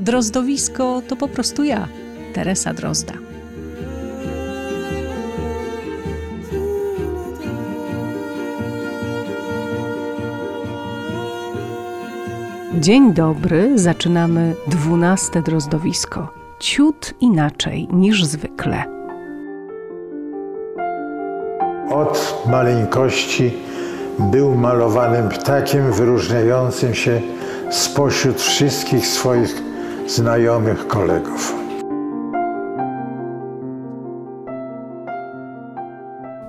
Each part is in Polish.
Drozdowisko to po prostu ja, Teresa Drozda. Dzień dobry, zaczynamy dwunaste drozdowisko. Ciut inaczej niż zwykle. Od maleńkości był malowanym ptakiem wyróżniającym się spośród wszystkich swoich znajomych kolegów.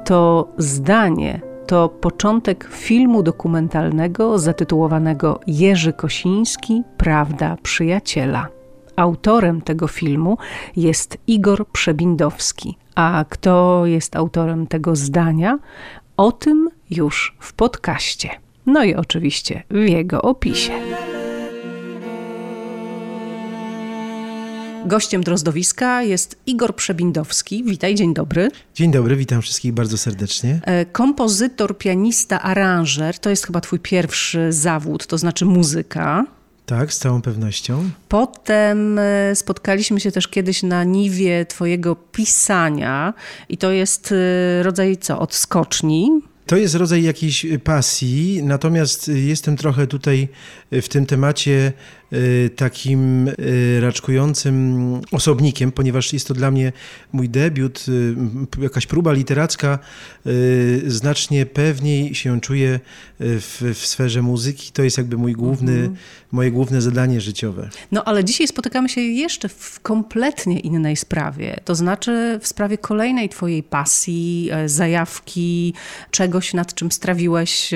To zdanie to początek filmu dokumentalnego zatytułowanego Jerzy Kosiński Prawda przyjaciela. Autorem tego filmu jest Igor Przebindowski. A kto jest autorem tego zdania? O tym już w podcaście. No i oczywiście w jego opisie. Gościem Drozdowiska jest Igor Przebindowski. Witaj, dzień dobry. Dzień dobry, witam wszystkich bardzo serdecznie. E, kompozytor, pianista, aranżer to jest chyba twój pierwszy zawód, to znaczy muzyka. Tak, z całą pewnością. Potem e, spotkaliśmy się też kiedyś na niwie twojego pisania i to jest e, rodzaj co, odskoczni. To jest rodzaj jakiejś pasji, natomiast jestem trochę tutaj w tym temacie takim y, raczkującym osobnikiem, ponieważ jest to dla mnie mój debiut, y, jakaś próba literacka. Znacznie pewniej się czuję w, w sferze muzyki. To jest jakby mój główny, mhm. moje główne zadanie życiowe. No ale dzisiaj spotykamy się jeszcze w kompletnie innej sprawie. To znaczy w sprawie kolejnej twojej pasji, e, zajawki, czegoś, nad czym strawiłeś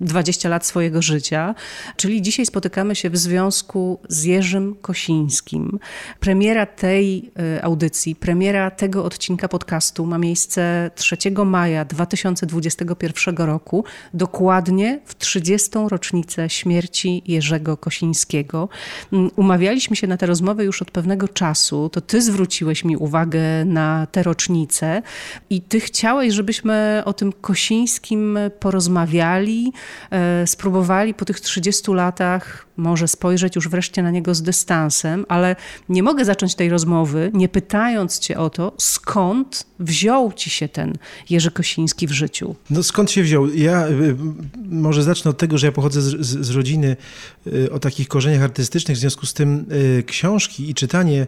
20 lat swojego życia. Czyli dzisiaj spotykamy się w związku związku z Jerzym Kosińskim. Premiera tej e, audycji, premiera tego odcinka podcastu ma miejsce 3 maja 2021 roku, dokładnie w 30. rocznicę śmierci Jerzego Kosińskiego. Mm, umawialiśmy się na tę rozmowę już od pewnego czasu. To ty zwróciłeś mi uwagę na tę rocznicę i ty chciałeś, żebyśmy o tym Kosińskim porozmawiali, e, spróbowali po tych 30 latach może spojrzeć już wreszcie na niego z dystansem, ale nie mogę zacząć tej rozmowy, nie pytając cię o to, skąd wziął ci się ten Jerzy Kosiński w życiu. No skąd się wziął? Ja y, może zacznę od tego, że ja pochodzę z, z, z rodziny y, o takich korzeniach artystycznych, w związku z tym y, książki i czytanie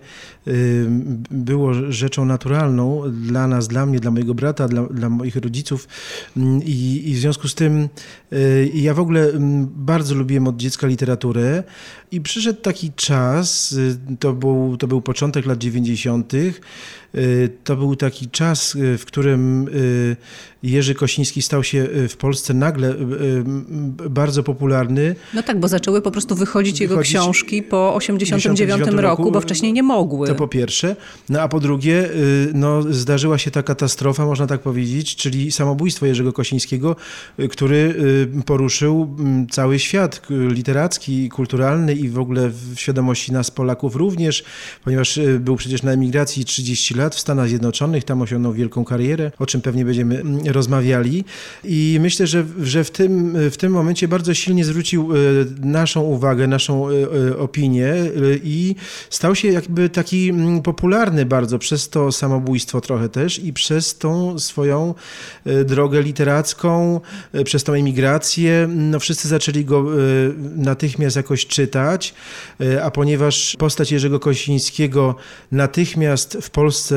było rzeczą naturalną dla nas, dla mnie, dla mojego brata, dla, dla moich rodziców mm, I, i w związku z tym ja w ogóle mm, bardzo lubiłem od dziecka literaturę kulturę i przyszedł taki czas, y, to był, to był początek lat 90., y, to był taki czas, y, w którym Jerzy Kosiński stał się w Polsce nagle bardzo popularny. No tak, bo zaczęły po prostu wychodzić, jego książki po 89 roku, roku, bo wcześniej nie mogły. To po pierwsze. No a po drugie, no, zdarzyła się ta katastrofa, można tak powiedzieć, czyli samobójstwo Jerzego Kosińskiego, który poruszył mm, cały świat literacki, kulturalny i w ogóle w świadomości nas Polaków również, ponieważ był przecież na emigracji 30 lat w Stanach Zjednoczonych, tam osiągnął wielką karierę, o czym pewnie będziemy mm, rozmawiali i myślę, że, że w, tym, w tym momencie bardzo silnie zwrócił e, naszą uwagę, naszą e, opinię i stał się jakby taki mm, popularny bardzo przez to samobójstwo trochę też i przez tą swoją drogę literacką, przez tą emigrację. No wszyscy zaczęli go natychmiast jakoś czytać, e, a ponieważ postać Jerzego Kosińskiego natychmiast w Polsce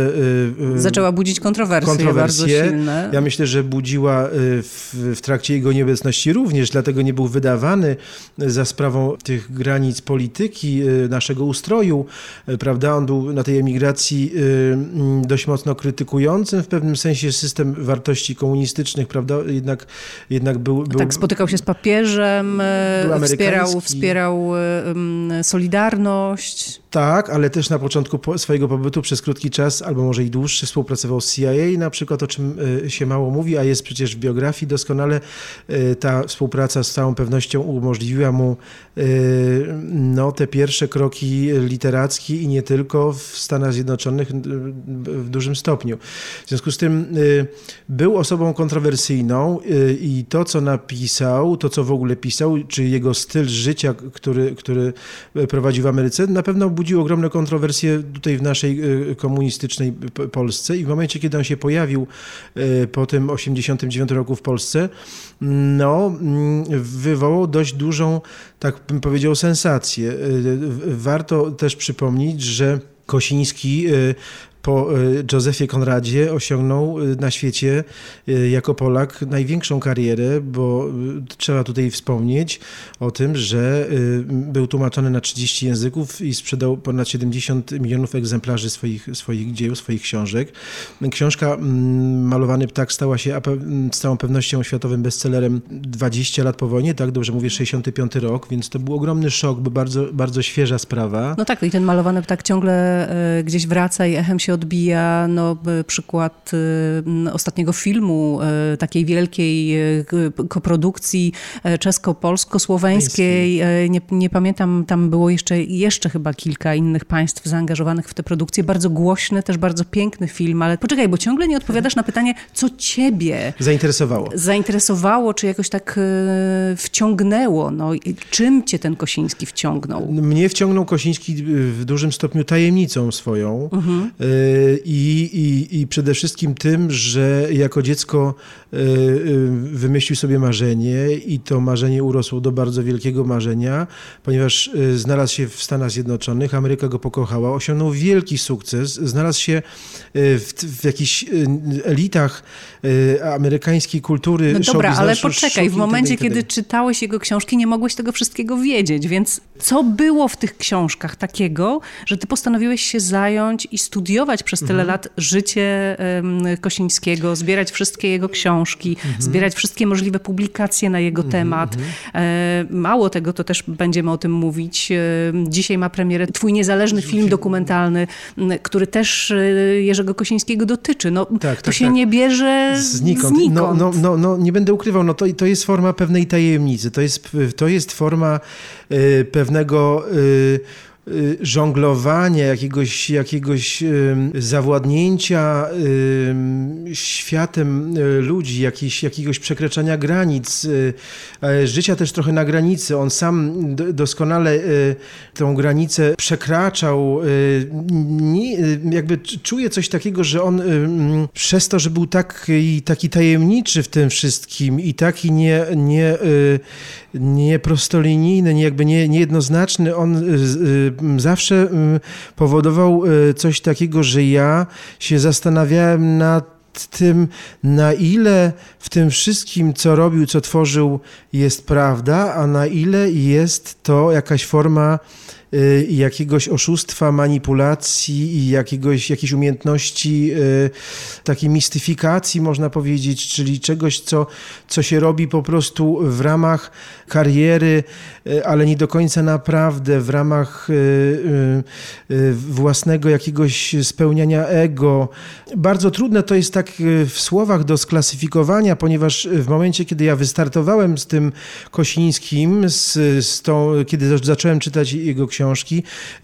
Polsce zaczęła budzić kontrowersje, kontrowersje. bardzo silne. Ja myślę, że budziła w, w trakcie jego nieobecności również, dlatego nie był wydawany za sprawą tych granic polityki, naszego ustroju, prawda? On był na tej emigracji dość mocno krytykującym w pewnym sensie system wartości komunistycznych, prawda? Jednak, jednak był, był... Tak, spotykał się z papieżem, wspierał, wspierał um, Solidarność. Tak, ale też na początku po- swojego pobytu przez krótki czas, albo może i dłuższy, współpracował z CIA, na przykład, o czym y, się mało mówi, a jest przecież w biografii doskonale. Y, Ta współpraca z całą pewnością umożliwiła mu y, no, te pierwsze kroki literackie i nie tylko w Stanach Zjednoczonych w dużym stopniu. W związku z tym był osobą kontrowersyjną i to, co napisał, to, co w ogóle pisał, czy jego styl życia, który, który prowadził w Ameryce, na pewno budził ogromne kontrowersje tutaj w naszej y, komunistycznej Polsce i w momencie, kiedy on się pojawił y, po tym 89 roku w Polsce, no, mm, wywołał dość dużą, tak bym powiedział, sensację. Y, Warto też przypomnieć, że Kosiński y, po y, Józefie Konradzie osiągnął y, na świecie y, jako Polak największą karierę, bo trzeba tutaj wspomnieć o tym, że był tłumaczony na 30 języków i sprzedał ponad 70 milionów egzemplarzy swoich, swoich dzieł, swoich książek. Książka mm, Malowany ptak stała się pe- z całą pewnością światowym bestsellerem 20 lat po wojnie, tak dobrze mówię, 65 rok, więc to był ogromny szok, bo bardzo, bardzo świeża sprawa. No tak, i ten malowany ptak ciągle e, gdzieś wraca i echem się odbija. No, przykład m, ostatniego filmu, e, takiej wielkiej k- koprodukcji czesko-polsko-słoweńskiej. Nie, nie pamiętam, tam było jeszcze, jeszcze chyba kilka innych państw zaangażowanych w tę produkcję. Bardzo głośny, też bardzo piękny film, ale poczekaj, bo ciągle nie odpowiadasz na pytanie, co ciebie Zainteresowało. zainteresowało, czy jakoś tak wciągnęło? No, i czym cię ten Kosiński wciągnął? Mnie wciągnął Kosiński w dużym stopniu tajemnicą swoją Y, i, i, i przede wszystkim tym, że jako dziecko y, y, wymyślił sobie marzenie i to marzenie urosło do bardzo wielkiego marzenia, ponieważ y, znalazł się w Stanach Zjednoczonych, Ameryka go pokochała, osiągnął wielki sukces, znalazł się w, w jakichś elitach amerykańskiej kultury No show dobra, ale biznesu, poczekaj, w itd., momencie, itd. kiedy czytałeś jego książki, nie mogłeś tego wszystkiego wiedzieć, więc co było w tych książkach takiego, że ty postanowiłeś się zająć i studiować przez tyle Mhm. lat życie Kosińskiego, zbierać wszystkie jego książki, Mhm. zbierać wszystkie możliwe publikacje na jego temat. E, Mało tego, to też będziemy o tym mówić. E, Dzisiaj ma premierę twój niezależny film dokumentalny, który też e, Jerzego Kosińskiego dotyczy. No, to tak, się tak. nie bierze Znikąd. znikąd. No, no, no, no, nie będę ukrywał, no to, to jest forma pewnej tajemnicy, to jest, to jest forma y, pewnego y, żonglowania, jakiegoś, jakiegoś y, zawładnięcia y, światem y, ludzi, jakiś, jakiegoś przekraczania granic, y, e, życia też trochę na granicy. On sam doskonale y, tą granicę przekraczał. y, Nie, y, jakby c- czuję coś takiego, że on y, przez to, że był taki, taki tajemniczy w tym wszystkim i taki nie, nie, y, nieprostolinijny, nie, jakby nie, niejednoznaczny, on y, y, zawsze powodował y, coś takiego, że ja się zastanawiałem nad tym, na ile w tym wszystkim, co robił, co tworzył, jest prawda, a na ile jest to jakaś forma y, jakiegoś oszustwa, manipulacji i jakiegoś, jakiejś umiejętności y, takiej mistyfikacji, można powiedzieć, czyli czegoś, co, co się robi po prostu w ramach kariery, y, ale nie do końca naprawdę, w ramach własnego jakiegoś spełniania ego. Bardzo trudne to jest tak w słowach do sklasyfikowania, ponieważ w momencie, kiedy ja wystartowałem z tym Kosińskim, z, z tą, kiedy zac- zacząłem czytać jego książki,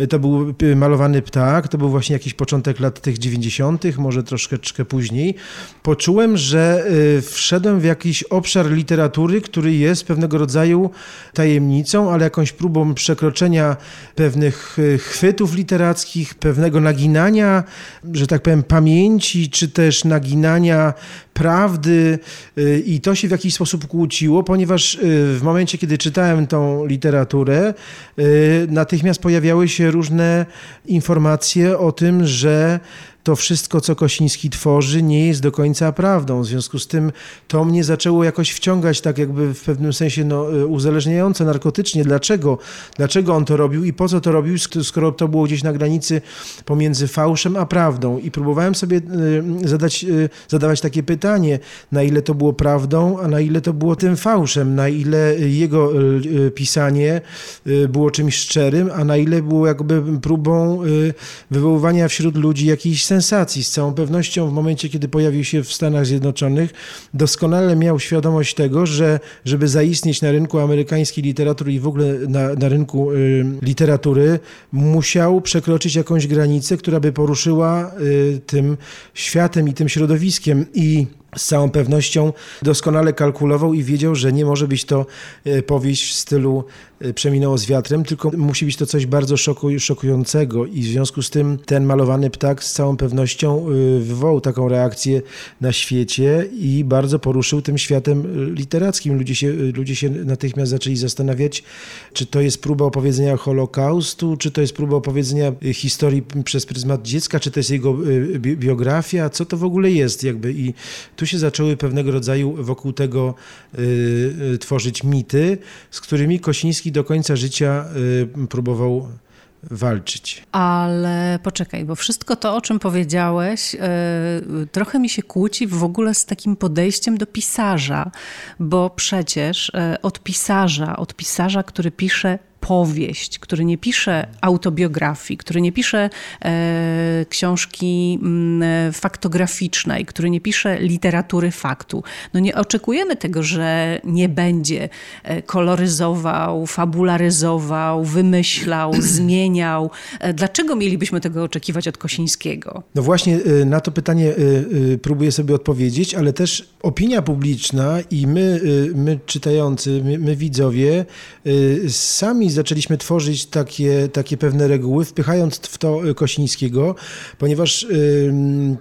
to był y, Malowany Ptak, to był właśnie jakiś początek lat tych 90., może troszeczkę później. Poczułem, że y, wszedłem w jakiś obszar literatury, który jest pewnego rodzaju tajemnicą, ale jakąś próbą przekroczenia pewnych y, chwytów literackich, pewnego naginania, że tak powiem, pamięci, czy też naginania prawdy y, i to się w jakiś sposób kłóciło, ponieważ y, w momencie, kiedy czytałem tą literaturę, y, natychmiast pojawiały się różne informacje o tym, że to wszystko, co Kosiński tworzy, nie jest do końca prawdą. W związku z tym to mnie zaczęło jakoś wciągać, tak jakby w pewnym sensie no, uzależniająco narkotycznie. Dlaczego? Dlaczego on to robił i po co to robił, skoro to było gdzieś na granicy pomiędzy fałszem a prawdą. I próbowałem sobie zadać, zadawać takie pytanie, na ile to było prawdą, a na ile to było tym fałszem, na ile jego pisanie było czymś szczerym, a na ile było jakby próbą wywoływania wśród ludzi jakiejś sensacji. Z całą pewnością w momencie, kiedy pojawił się w Stanach Zjednoczonych, doskonale miał świadomość tego, że żeby zaistnieć na rynku amerykańskiej literatury i w ogóle na, na rynku y, literatury, musiał przekroczyć jakąś granicę, która by poruszyła y, tym światem i tym środowiskiem. I z całą pewnością doskonale kalkulował i wiedział, że nie może być to e, powieść w stylu e, Przeminęło z wiatrem, tylko musi być to coś bardzo szokującego i w związku z tym ten malowany ptak z całą pewnością e, wywołał taką reakcję na świecie i bardzo poruszył tym światem literackim. Ludzie się, ludzie się natychmiast zaczęli zastanawiać, czy to jest próba opowiedzenia Holokaustu, czy to jest próba opowiedzenia historii przez pryzmat dziecka, czy to jest jego biografia, co to w ogóle jest jakby i tu tu się zaczęły pewnego rodzaju wokół tego y, y, tworzyć mity, z którymi Kosiński do końca życia y, próbował walczyć. Ale poczekaj, bo wszystko to, o czym powiedziałeś, trochę mi się kłóci w ogóle z takim podejściem do pisarza, bo przecież od pisarza, od pisarza, który pisze powieść, który nie pisze autobiografii, który nie pisze e, książki m, mm, faktograficznej, który nie pisze literatury faktu. No nie oczekujemy tego, że nie będzie e, koloryzował, fabularyzował, wymyślał, zmieniał. E, dlaczego mielibyśmy tego oczekiwać od Kosińskiego? No właśnie e, na to pytanie próbuję sobie odpowiedzieć, ale też opinia publiczna i my, my czytający, my, my widzowie, sami zaczęliśmy tworzyć takie, takie pewne reguły, wpychając w to Kosińskiego, ponieważ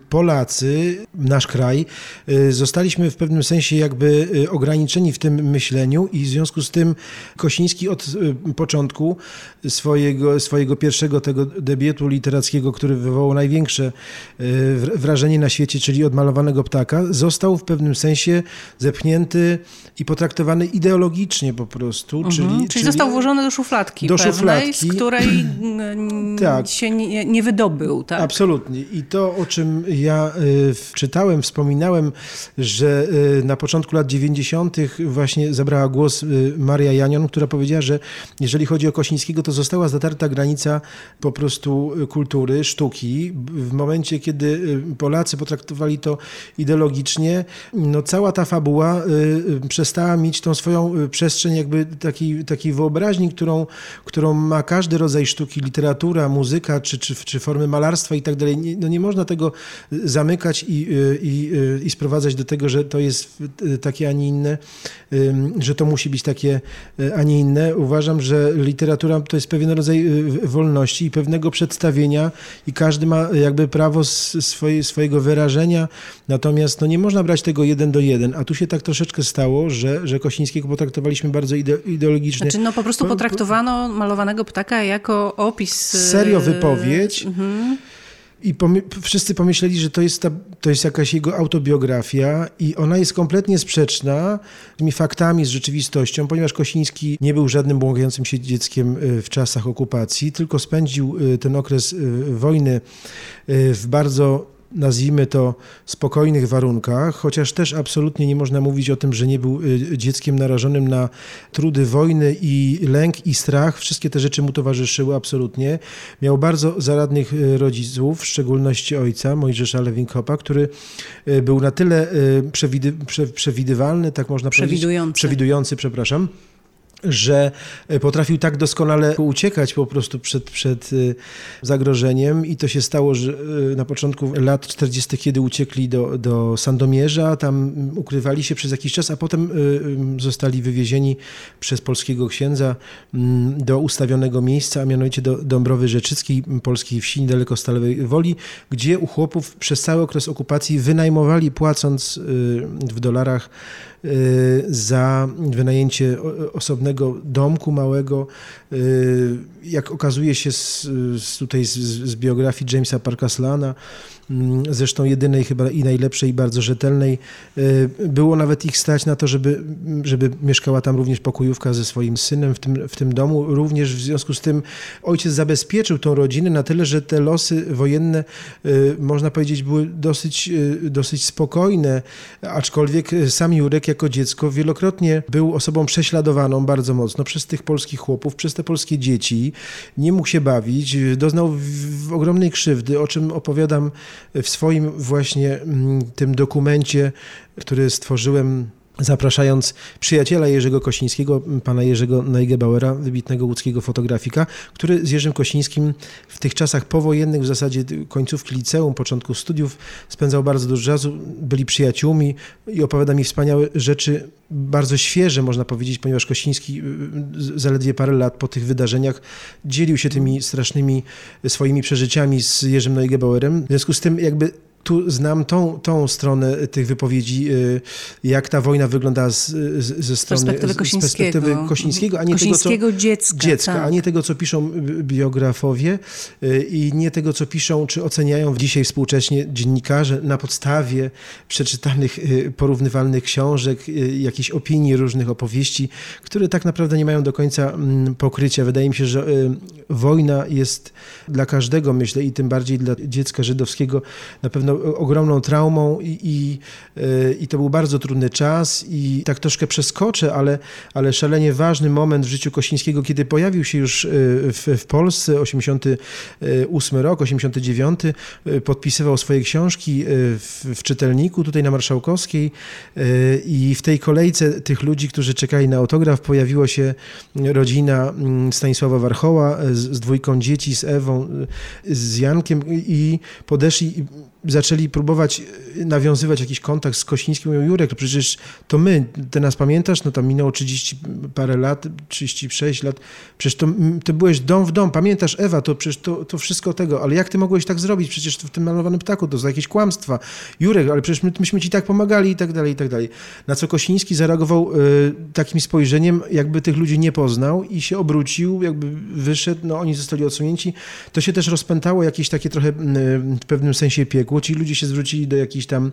Polacy, nasz kraj, y, zostaliśmy w pewnym sensie jakby y, ograniczeni w tym myśleniu i w związku z tym Kosiński od y, początku swojego, swojego pierwszego tego debiutu literackiego, który wywołał największe wrażenie na świecie, czyli odmalowanego ptaka, został w pewnym sensie zepchnięty i potraktowany ideologicznie po prostu. Mhm, czyli, czyli, czyli został włożony do szufladki do pewnej, szufladki. z której tak. się nie, nie, wydobył. Tak? Absolutnie. I to, o czym ja y, czytałem, wspominałem, że y, na początku lat 90. właśnie zabrała głos y, Maria Janion, która powiedziała, że jeżeli chodzi o Kosińskiego, to została zatarta granica po prostu kultury, sztuki. W momencie, kiedy Polacy potraktowali to ideologicznie, no cała ta fabuła przestała mieć tą swoją przestrzeń jakby takiej, takiej wyobraźni, którą którą, którą ma każdy rodzaj sztuki, literatura, muzyka czy, czy, czy formy malarstwa i tak dalej. Nie, no nie można tego zamykać i, i, i sprowadzać do tego, że to jest takie, a nie inne, że to musi być takie, a nie inne. Uważam, że literatura to jest pewien rodzaj y, wolności i pewnego przedstawienia i każdy ma jakby prawo swoje, swojego wyrażenia, natomiast no nie można brać tego jeden do jeden, a tu się tak troszeczkę stało, że, że Kosińskiego potraktowaliśmy bardzo ideologicznie. Znaczy no po prostu potraktowaliśmy traktowano malowanego ptaka jako opis. Serio wypowiedź. Mhm. I pomy wszyscy pomyśleli, że to jest, ta, to jest jakaś jego autobiografia i ona jest kompletnie sprzeczna z tymi faktami, z rzeczywistością, ponieważ Kosiński nie był żadnym błąkającym się dzieckiem y, w czasach okupacji, tylko spędził y, ten okres wojny w bardzo nazwijmy to, spokojnych warunkach, chociaż też absolutnie nie można mówić o tym, że nie był y, dzieckiem narażonym na trudy wojny i lęk i strach. Wszystkie te rzeczy mu towarzyszyły absolutnie. Miał bardzo zaradnych y, rodziców, w szczególności ojca, Mojżesza Lewinkopa, który y, był na tyle przewidywalny, tak można przewidujący. powiedzieć. Przewidujący. przepraszam że e, potrafił tak doskonale uciekać po prostu przed, przed e, zagrożeniem i to się stało że e, na początku lat 40., kiedy uciekli do, do Sandomierza, tam ukrywali się przez jakiś czas, a potem zostali wywiezieni przez polskiego księdza do ustawionego miejsca, a mianowicie do Dąbrowy Rzeczyckiej, polskiej wsi niedaleko Stalowej Woli, gdzie u chłopów przez cały okres okupacji wynajmowali, płacąc w dolarach za wynajęcie osobnego domku małego. Y, jak okazuje się z, z tutaj z, z, biografii Jamesa Parkaslana, zresztą jedynej chyba i najlepszej, i bardzo rzetelnej. Było nawet ich stać na to, żeby, żeby mieszkała tam również pokojówka ze swoim synem w tym, w tym domu. Również w związku z tym ojciec zabezpieczył tą rodzinę na tyle, że te losy wojenne, można powiedzieć, były dosyć, dosyć spokojne, aczkolwiek sam Jurek jako dziecko wielokrotnie był osobą prześladowaną bardzo mocno przez tych polskich chłopów, przez te polskie dzieci. Nie mógł się bawić, doznał w, w ogromnej krzywdy, o czym opowiadam w swoim właśnie mm, tym dokumencie, który stworzyłem zapraszając przyjaciela Jerzego Kosińskiego, pana Jerzego Neugebauera, wybitnego łódzkiego fotografika, który z Jerzym Kosińskim w tych czasach powojennych, w zasadzie końcówki liceum, początku studiów, spędzał bardzo dużo czasu, byli przyjaciółmi i opowiada mi wspaniałe rzeczy, bardzo świeże można powiedzieć, ponieważ Kosiński y, zaledwie parę lat po tych wydarzeniach dzielił się tymi strasznymi swoimi przeżyciami z Jerzym Neugebauerem. W związku z tym jakby tu znam tą, tą stronę tych wypowiedzi, y, jak ta wojna wygląda z, z, ze strony perspektywy Kosińskiego, z perspektywy Kosińskiego, a nie Kosińskiego tego, co, dziecka, dziecka tak. a nie tego, co piszą biografowie y, i nie tego, co piszą, czy oceniają dzisiaj współcześnie dziennikarze na podstawie przeczytanych, y, porównywalnych książek, jakichś opinii, różnych opowieści, które tak naprawdę nie mają do końca mm, pokrycia. Wydaje mi się, że wojna jest dla każdego, myślę, i tym bardziej dla dziecka żydowskiego na pewno ogromną traumą i, i, e, i, to był bardzo trudny czas i tak troszkę przeskoczę, ale, ale szalenie ważny moment w życiu Kosińskiego, kiedy pojawił się już e, w, w Polsce, 88 rok, 89, e, podpisywał swoje książki w, w czytelniku tutaj na Marszałkowskiej i w tej kolejce tych ludzi, którzy czekali na autograf, pojawiła się rodzina mm, Stanisława Warchoła z, z dwójką dzieci, z Ewą, z Jankiem i podeszli zaczęli próbować e, nawiązywać jakiś kontakt z Kosińskim. Mówią, Jurek, przecież to my, ty nas pamiętasz? No tam minęło 30 parę lat, 36 lat. Przecież to ty byłeś dom w dom. Pamiętasz, Ewa, to przecież to, to wszystko tego. Ale jak ty mogłeś tak zrobić? Przecież w tym malowanym ptaku to za jakieś kłamstwa. Jurek, ale przecież my, myśmy ci tak pomagali i tak dalej, i tak dalej. Na co Kosiński zareagował y, takim spojrzeniem, jakby tych ludzi nie poznał i się obrócił, jakby wyszedł, no oni zostali odsunięci. To się też rozpętało jakieś takie trochę y, w pewnym sensie piekło ci ludzie się zwrócili do jakichś tam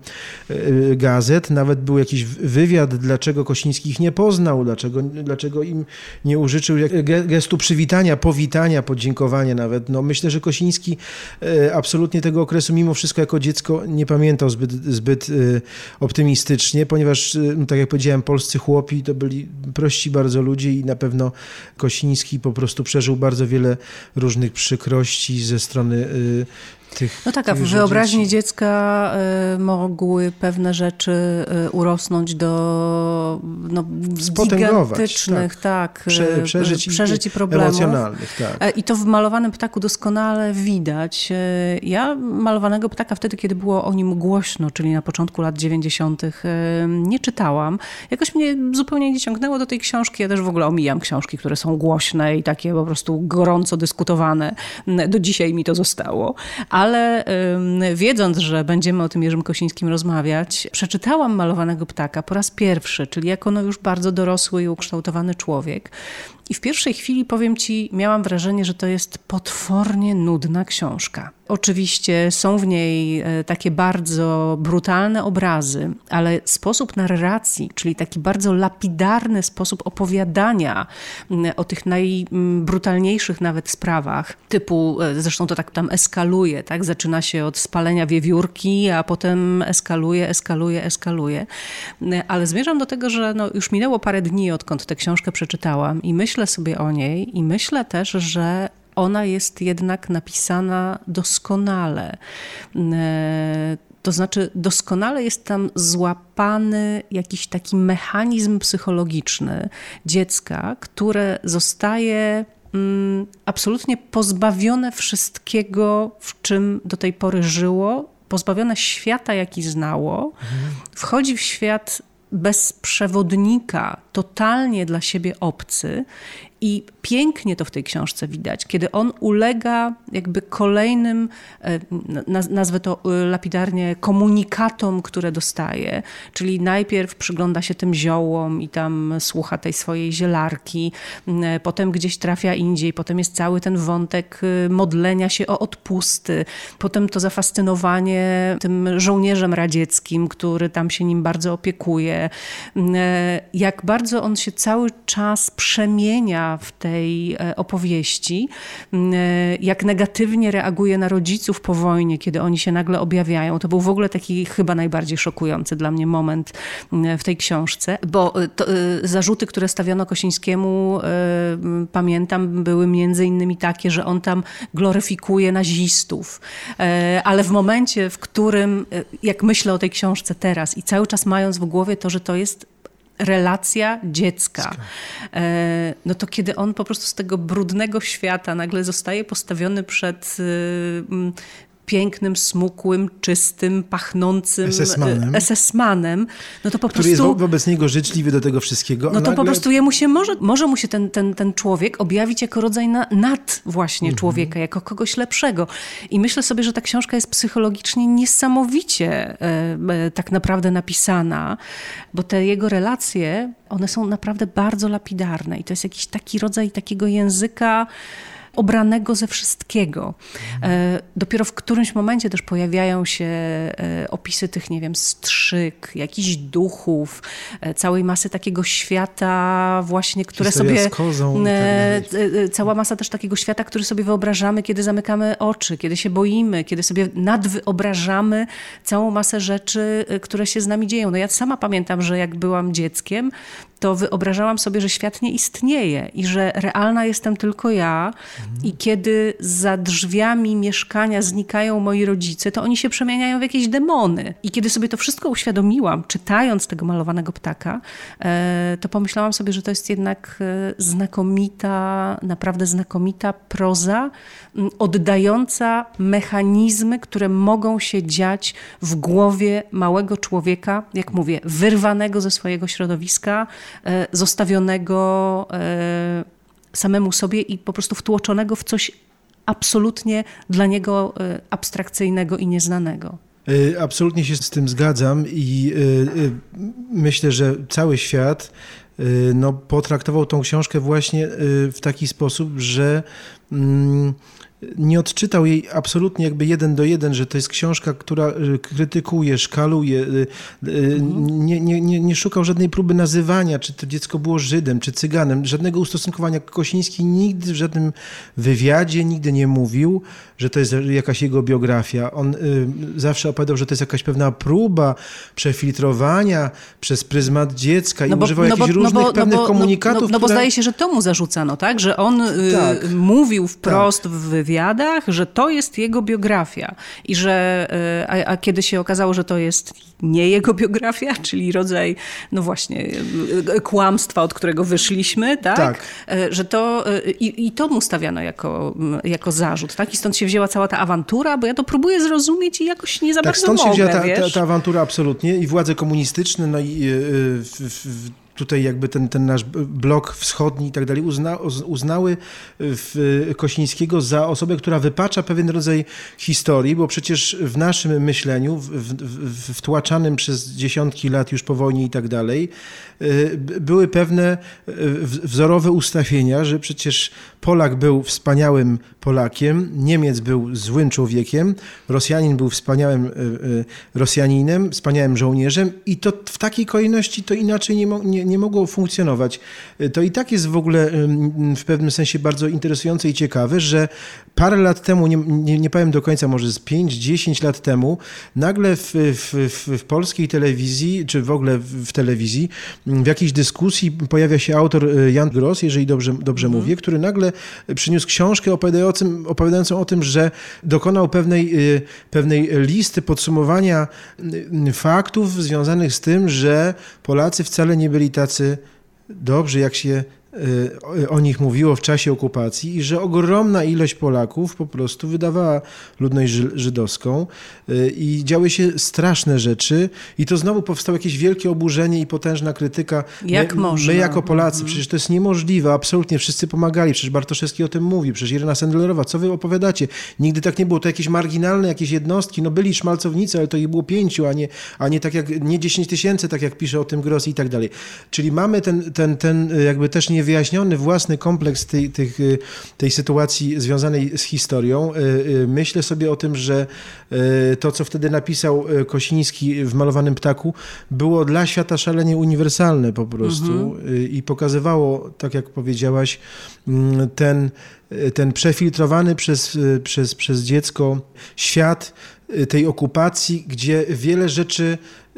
e, gazet, nawet był jakiś wywiad, dlaczego Kosiński ich nie poznał, dlaczego, dlaczego im nie użyczył gestu przywitania, powitania, podziękowania nawet. No, myślę, że Kosiński e, absolutnie tego okresu mimo wszystko jako dziecko nie pamiętał zbyt, zbyt e, optymistycznie, ponieważ, no, tak jak powiedziałem, polscy chłopi to byli prości bardzo ludzie i na pewno Kosiński po prostu przeżył bardzo wiele różnych przykrości ze strony tych, no tak, a w wyobraźni dzieci. dziecka y, mogły pewne rzeczy y, urosnąć do no, gigantycznych tak. tak Prze, y, przeżyć, przeżyć i problemów. Emocjonalnych, tak. E, I to w malowanym ptaku doskonale widać. Ja malowanego ptaka wtedy, kiedy było o nim głośno, czyli na początku lat 90., nie czytałam. Jakoś mnie zupełnie nie ciągnęło do tej książki. Ja też w ogóle omijam książki, które są głośne i takie po prostu gorąco dyskutowane. Do dzisiaj mi to zostało. A ale wiedząc, że będziemy o tym Jerzym Kosińskim rozmawiać, przeczytałam Malowanego Ptaka po raz pierwszy, czyli jako no już bardzo dorosły i ukształtowany człowiek. I w pierwszej chwili, powiem Ci, miałam wrażenie, że to jest potwornie nudna książka. Oczywiście są w niej e, takie bardzo brutalne obrazy, ale sposób narracji, czyli taki bardzo lapidarny sposób opowiadania o tych najbrutalniejszych nawet sprawach, typu, e, zresztą to tak tam eskaluje, tak? Zaczyna się od spalenia wiewiórki, a potem eskaluje, eskaluje, eskaluje. Ale zmierzam do tego, że no już minęło parę dni, odkąd tę książkę przeczytałam i myślę sobie o niej i myślę też, że ona jest jednak napisana doskonale. E, to znaczy, doskonale jest tam złapany jakiś taki mechanizm psychologiczny dziecka, które zostaje mm, absolutnie pozbawione wszystkiego, w czym do tej pory żyło, pozbawione świata, jaki znało, wchodzi w świat bez przewodnika, totalnie dla siebie obcy I pięknie to w tej książce widać, kiedy on ulega jakby kolejnym, e, nazwę to e, lapidarnie, komunikatom, które dostaje. Czyli najpierw przygląda się tym ziołom i tam słucha tej swojej zielarki, e, potem gdzieś trafia indziej, potem jest cały ten wątek modlenia się o odpusty, potem to zafascynowanie tym żołnierzem radzieckim, który tam się nim bardzo opiekuje. Jak bardzo on się cały czas przemienia w tej e, opowieści, mm, e, jak negatywnie reaguje na rodziców po wojnie, kiedy oni się nagle objawiają. To był w ogóle taki chyba najbardziej szokujący dla mnie moment mm, w tej książce, bo e, to, zarzuty, które stawiono Kosińskiemu, pamiętam, były między innymi takie, że on tam gloryfikuje nazistów, ale w momencie, w którym, jak myślę o tej książce teraz i cały czas mając w głowie to, że to jest relacja dziecka. E, no to kiedy on po prostu z tego brudnego świata nagle zostaje postawiony przed y, pięknym, smukłym, czystym, pachnącym SS-manem, SS-manem no to po który prostu... jest wobec niego życzliwy do tego wszystkiego. No to nagle... po prostu jemu się może, może mu się ten, ten, ten człowiek objawić jako rodzaj na, nad właśnie mhm. człowieka, jako kogoś lepszego. I myślę sobie, że ta książka jest psychologicznie niesamowicie e, e, tak naprawdę napisana, bo te jego relacje, one są naprawdę bardzo lapidarne i to jest jakiś taki rodzaj takiego języka, obranego ze wszystkiego. E, dopiero w którymś momencie też pojawiają się e, opisy tych, nie wiem, strzyk, jakichś duchów, e, całej masy takiego świata właśnie, które Historia sobie... Kozą tak cała masa też takiego świata, który sobie wyobrażamy, kiedy zamykamy oczy, kiedy się boimy, kiedy sobie nadwyobrażamy całą masę rzeczy, które się z nami dzieją. No ja sama pamiętam, że jak byłam dzieckiem, to wyobrażałam sobie, że świat nie istnieje i że realna jestem tylko ja. I kiedy za drzwiami mieszkania znikają moi rodzice, to oni się przemieniają w jakieś demony. I kiedy sobie to wszystko uświadomiłam, czytając tego malowanego ptaka, e, to pomyślałam sobie, że to jest jednak e, znakomita, naprawdę znakomita proza, oddająca mechanizmy, które mogą się dziać w głowie małego człowieka, jak mówię, wyrwanego ze swojego środowiska, E, zostawionego samemu sobie i po prostu wtłoczonego w coś absolutnie dla niego e, abstrakcyjnego i nieznanego. Absolutnie się z tym zgadzam i myślę, że cały świat no, potraktował tą książkę właśnie w taki sposób, że mm, nie odczytał jej absolutnie jakby jeden do jeden, że to jest książka, która y, krytykuje, szkaluje, y, y, mhm. nie, nie, nie, nie szukał żadnej próby nazywania, czy to dziecko było Żydem, czy Cyganem, żadnego ustosunkowania. Kosiński nigdy w żadnym wywiadzie nigdy nie mówił, że to jest jakaś jego biografia. On zawsze opowiadał, że to jest jakaś pewna próba przefiltrowania przez pryzmat dziecka i no bo, używał no jakichś bo, różnych no bo, pewnych no komunikatów. No, no, bo które... zdaje się, że to mu zarzucano, tak? Że on tak. mówił wprost tak. w wywiadzie, wywiadach, że to jest jego biografia i że, e, a, a, kiedy się okazało, że to jest nie jego biografia, czyli rodzaj, no właśnie, e, kłamstwa, od którego wyszliśmy, tak? tak. E, że to, i, i to mu stawiano jako, jako zarzut, tak? I stąd się wzięła cała ta awantura, bo ja to próbuję zrozumieć i jakoś nie za tak, bardzo stąd mogę, się wzięła ta, ta, ta, awantura absolutnie i władze komunistyczne, no i w, w, tutaj jakby ten, ten nasz blok wschodni i tak dalej uzna, uznały w Kosińskiego za osobę, która wypacza pewien rodzaj historii, bo przecież w naszym myśleniu, w, w, wtłaczanym przez dziesiątki lat już po wojnie i tak dalej, y, były pewne wzorowe ustawienia, że przecież Polak był wspaniałym Polakiem, Niemiec był złym człowiekiem, Rosjanin był wspaniałym y, Rosjaninem, wspaniałym żołnierzem i to w takiej kolejności to inaczej nie, nie, nie mogło funkcjonować. To i tak jest w ogóle w pewnym sensie bardzo interesujące i ciekawe, że parę lat temu, nie, nie, nie powiem do końca, może z 5-10 lat temu, nagle w, w, w, w, polskiej telewizji, czy w ogóle w, telewizji, w jakiejś dyskusji pojawia się autor e, Jan Gross, jeżeli dobrze, dobrze mm. mówię, który nagle przyniósł książkę opowiadającą, opowiadającą o tym, że dokonał pewnej, e, pewnej listy podsumowania faktów związanych z tym, że Polacy wcale nie byli tacy dobrzy, jak się y, o nich mówiło w czasie okupacji i że ogromna ilość Polaków po prostu wydawała ludność żydowską y, i działy się straszne rzeczy i to znowu powstało jakieś wielkie oburzenie i potężna krytyka. Jak my, można? My jako Polacy, mhm. przecież to jest niemożliwe, absolutnie wszyscy pomagali, przecież Bartoszewski o tym mówi, przecież Irena Sendlerowa, co wy opowiadacie? Nigdy tak nie było, to jakieś marginalne jakieś jednostki, no byli szmalcownicy, ale to ich było pięciu, a nie, a nie tak jak, nie 10 tysięcy, tak jak pisze o tym Gross i tak dalej. Czyli mamy ten, ten, ten jakby też niewyjaśniony własny kompleks tej, tej, tej sytuacji związanej z historią. E, e, myślę sobie o tym, że to, co wtedy napisał Kosiński w Malowanym Ptaku, było dla świata szalenie uniwersalne po prostu mhm. i pokazywało, tak jak powiedziałaś, mm, ten, ten przefiltrowany przez, przez, przez dziecko świat tej okupacji, gdzie wiele rzeczy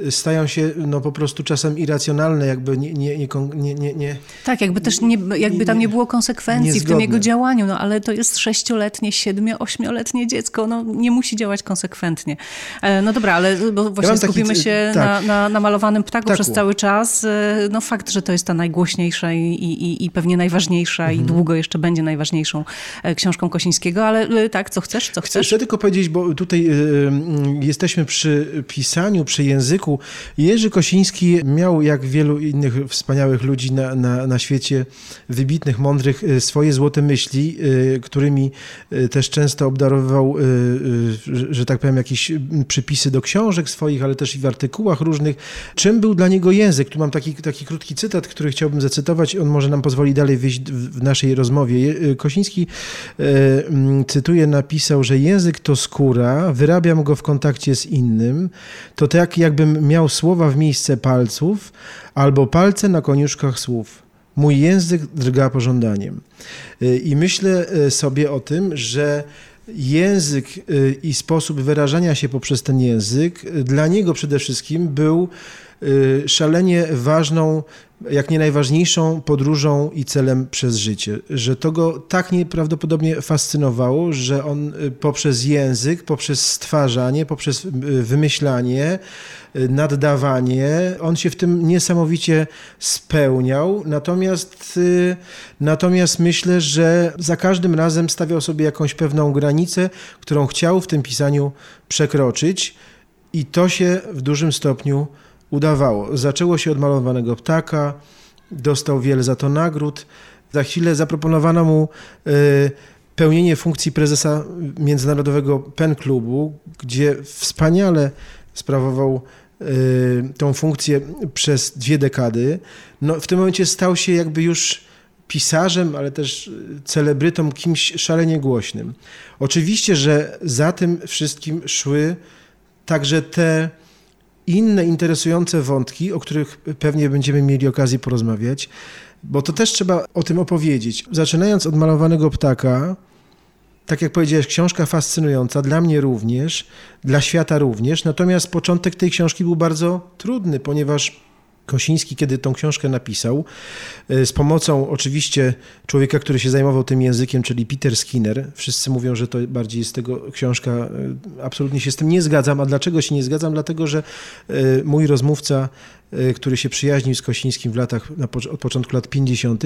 stają się no, po prostu czasem irracjonalne, jakby nie... nie, nie, nie, nie tak, jakby też nie, jakby tam nie było konsekwencji niezgodne. w tym jego działaniu, no ale to jest sześcioletnie, siedmiu, ośmioletnie dziecko, no nie musi działać konsekwentnie. E, no dobra, ale bo właśnie ja skupimy taki, się tak. na, na, na, malowanym ptaku Taku. przez cały czas. E, no fakt, że to jest ta najgłośniejsza i, i, i pewnie najważniejsza mhm. i długo jeszcze będzie najważniejszą e, książką Kosińskiego, ale tak, co chcesz, co chcesz? Chcę tylko powiedzieć, bo tutaj y, jesteśmy przy pisaniu, przy języku, języku. Jerzy Kosiński miał, jak wielu innych wspaniałych ludzi na, na, na świecie, wybitnych, mądrych, y, swoje złote myśli, y, którymi y, też często obdarowywał, że tak powiem, jakieś przypisy do książek swoich, ale też i w artykułach różnych. Czym był dla niego język? Tu mam taki, taki krótki cytat, który chciałbym zacytować. On może nam pozwoli dalej wyjść w naszej rozmowie. Kosiński, cytuję, napisał, że język to skóra, wyrabiam go w kontakcie z innym. To tak, jakbym miał słowa w miejsce palców albo palce na koniuszkach słów. Mój język drga pożądaniem. Y, I myślę y, sobie o tym, że język y, i sposób wyrażania się poprzez ten język dla niego przede wszystkim był szalenie ważną jak nie najważniejszą podróżą i celem przez życie. Że to go tak nieprawdopodobnie fascynowało, że on y, poprzez język, poprzez stwarzanie, poprzez y, wymyślanie, y, naddawanie, on się w tym niesamowicie spełniał. Natomiast, natomiast myślę, że za każdym razem stawiał sobie jakąś pewną granicę, którą chciał w tym pisaniu przekroczyć. I to się w dużym stopniu udawało. Zaczęło się od malowanego ptaka, dostał wiele za to nagród. Za chwilę zaproponowano mu e, pełnienie funkcji prezesa Międzynarodowego Pen Klubu, gdzie wspaniale sprawował e, tą funkcję przez dwie dekady. No, w tym momencie stał się jakby już pisarzem, ale też celebrytą, kimś szalenie głośnym. Oczywiście, że za tym wszystkim szły także te inne interesujące wątki, o których pewnie będziemy mieli okazję porozmawiać, bo to też trzeba o tym opowiedzieć. Zaczynając od malowanego ptaka, tak jak powiedziałeś, książka fascynująca, dla mnie również, dla świata również, natomiast początek tej książki był bardzo trudny, ponieważ Kosiński, kiedy tą książkę napisał, e, z pomocą oczywiście człowieka, który się zajmował tym językiem, czyli Peter Skinner. Wszyscy mówią, że to bardziej jest tego książka. E, absolutnie się z tym nie zgadzam. A dlaczego się nie zgadzam? Dlatego, że e, mój rozmówca, który się przyjaźnił z Kosińskim w latach, od początku lat 50.,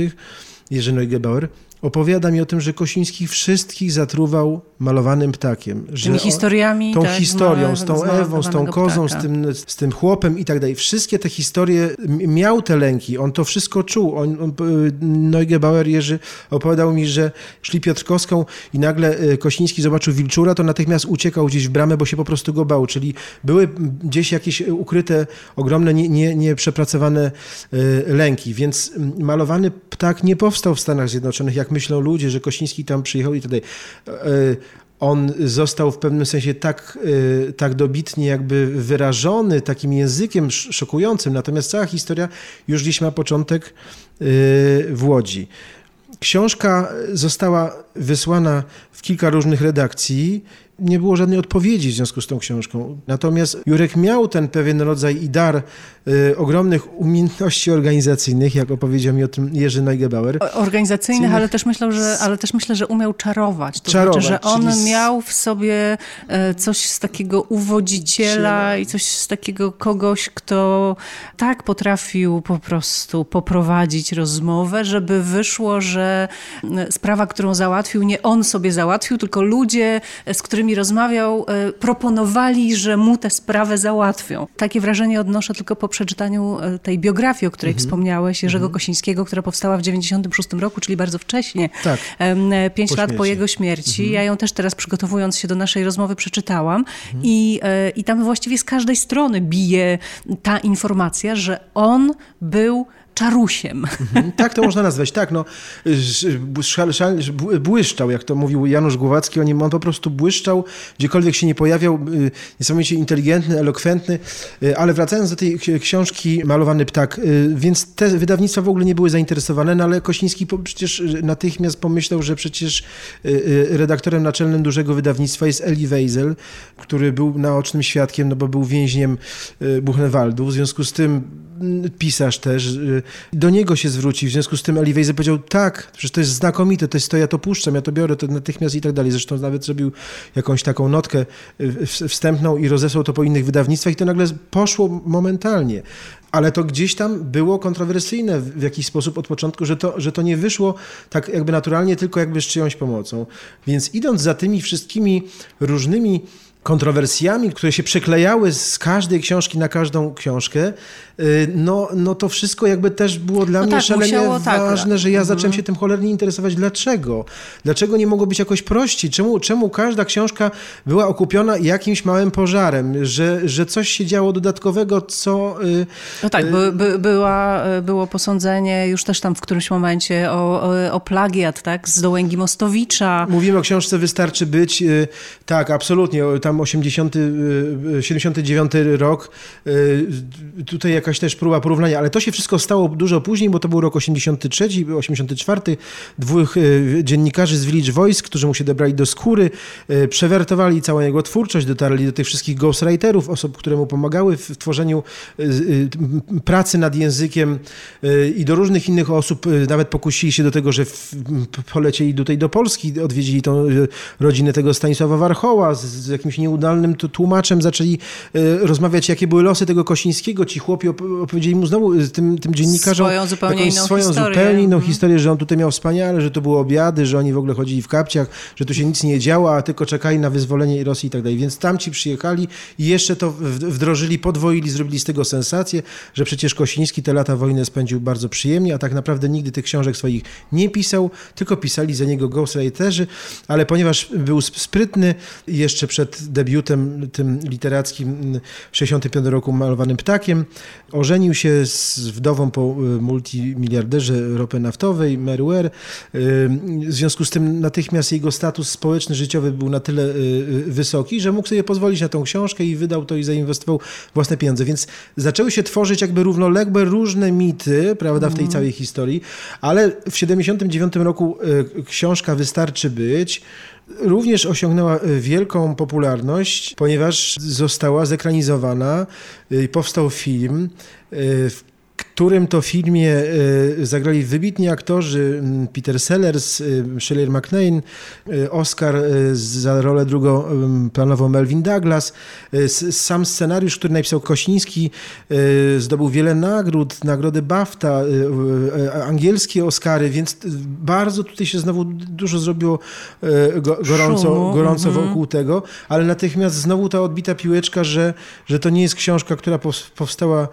Jerzy Neugebauer, opowiada mi o tym, że Kosiński wszystkich zatruwał malowanym ptakiem. Że Tymi historiami. Tą tak, historią, z tą Ewą, z tą kozą, z tym, z tym chłopem i tak dalej. Wszystkie te historie, miał te lęki, on to wszystko czuł. On, on, Neugebauer Jerzy opowiadał mi, że szli Piotrkowską i nagle e, Kosiński zobaczył wilczura, to natychmiast uciekał gdzieś w bramę, bo się po prostu go bał. Czyli były gdzieś jakieś ukryte, ogromne, nieprzepracowane nie, nie lęki. Więc malowany ptak nie powstał w Stanach Zjednoczonych, jak myślą ludzie, że Kościński tam przyjechał i tutaj on został w pewnym sensie tak, e, tak dobitnie jakby wyrażony takim językiem szokującym, natomiast cała historia już dziś ma początek w Łodzi. Książka została wysłana w kilka różnych redakcji nie było żadnej odpowiedzi w związku z tą książką. Natomiast Jurek miał ten pewien rodzaj i dar y, ogromnych umiejętności organizacyjnych, jak opowiedział mi o tym Jerzy Neugebauer. Organizacyjnych, ale też, myślę, że, ale też myślę, że umiał czarować. To Czarować, znaczy, że on z- miał w sobie e, coś z takiego uwodziciela i coś z takiego kogoś, kto tak potrafił po prostu poprowadzić rozmowę, żeby wyszło, że sprawa, którą załatwił, nie on sobie załatwił, tylko ludzie, e, z którymi rozmawiał, e, proponowali, że mu tę sprawę załatwią. Takie wrażenie odnoszę tylko po przeczytaniu e, tej biografii, o której Mhm. wspomniałeś, Jerzego Kosińskiego, która powstała w 96 roku, czyli bardzo wcześnie. Tak. Pięć Po lat po jego śmierci. Ja ją też teraz przygotowując się do naszej rozmowy przeczytałam Mhm. I, i tam właściwie z każdej strony bije ta informacja, że on był czarusiem. Tak to można nazwać, tak. No, szal- szal- bł- błyszczał, jak to mówił Janusz Głowacki o nim, on po prostu błyszczał, gdziekolwiek się nie pojawiał, y, niesamowicie inteligentny, elokwentny, y, ale wracając do tej ksi- książki Malowany Ptak, y, więc te wydawnictwa w ogóle nie były zainteresowane, no ale Kośniński po- przecież natychmiast pomyślał, że przecież redaktorem naczelnym dużego wydawnictwa jest Eli Weisel, który był naocznym świadkiem, no bo był więźniem Buchenwaldu, w związku z tym mm, pisarz też, do niego się zwróci, w związku z tym Eli Weisel powiedział, tak, przecież to jest znakomite, to jest to, ja to puszczam, ja to biorę, to natychmiast i tak dalej. Zresztą nawet zrobił jakąś taką notkę w- wstępną i rozesłał to po innych wydawnictwach i to nagle poszło momentalnie. Ale to gdzieś tam było kontrowersyjne w jakiś sposób od początku, że to, że to nie wyszło tak jakby naturalnie, tylko jakby z czyjąś pomocą. Więc idąc za tymi wszystkimi różnymi kontrowersjami, które się przeklejały z każdej książki na każdą książkę, y, no, no to wszystko jakby też było dla No mnie tak, szalenie musiało, tak. ważne, że ja zacząłem się tym cholernie interesować. Dlaczego? Dlaczego nie mogło być jakoś prościej? Czemu, czemu każda książka była okupiona jakimś małym pożarem? Że, że coś się działo dodatkowego, co... y, No tak, by, by, była, było posądzenie już też tam w którymś momencie o, o, o plagiat, tak, z Dołęgi Mostowicza. Mówimy o książce Wystarczy być. y, Tak, absolutnie. o, Tam 80, y, y, 79 rok. y, Tutaj jakaś też próba porównania, ale to się wszystko stało dużo później, bo to był rok 83, 84. Dwóch y, dziennikarzy z Village Voice, którzy mu się dobrali do skóry, y, przewertowali całą jego twórczość, dotarli do tych wszystkich ghostwriterów, osób, które mu pomagały w tworzeniu y, y, pracy nad językiem y, i do różnych innych osób. y, Nawet pokusili się do tego, że polecieli tutaj do Polski, odwiedzili tą y, rodzinę tego Stanisława Warchoła z, z jakimś nieudalnym tłumaczem, zaczęli y, rozmawiać, jakie były losy tego Kosińskiego. Ci chłopi op- opowiedzieli mu znowu, y, tym, tym dziennikarzom, Swoją zupełnie jakąś inną swoją historię. zupełnie inną Mhm. historię, że on tutaj miał wspaniale, że to były obiady, że oni w ogóle chodzili w kapciach, że tu się nic nie działo, a tylko czekali na wyzwolenie Rosji i tak dalej. Więc tamci przyjechali i jeszcze to wdrożyli, podwoili, zrobili z tego sensację, że przecież Kosiński te lata wojny spędził bardzo przyjemnie, a tak naprawdę nigdy tych książek swoich nie pisał, tylko pisali za niego ghostwriterzy, ale ponieważ był sp- sprytny, jeszcze przed debiutem tym literackim w 65 roku malowanym ptakiem, ożenił się z wdową po y, multimiliarderze ropy naftowej, Mary Ware. Y, W związku z tym natychmiast jego status społeczny, życiowy był na tyle y, wysoki, że mógł sobie pozwolić na tą książkę i wydał to i zainwestował własne pieniądze. Więc zaczęły się tworzyć jakby równoległe różne mity, prawda, w tej całej historii, ale w 79 roku książka Wystarczy być również osiągnęła y, wielką popularność, ponieważ została zekranizowana y, i powstał film, y, w którym to filmie y, zagrali wybitni aktorzy Peter Sellers, y, Shirley MacLaine, y, Oscar za rolę drugoplanową Melvin Douglas. Sam scenariusz, który napisał Kośniński, zdobył wiele nagród, nagrody BAFTA, angielskie Oscary, więc bardzo tutaj się znowu dużo zrobiło go- gorąco, gorąco mhm. wokół tego, ale natychmiast znowu ta odbita piłeczka, że, że to nie jest książka, która pows- powstała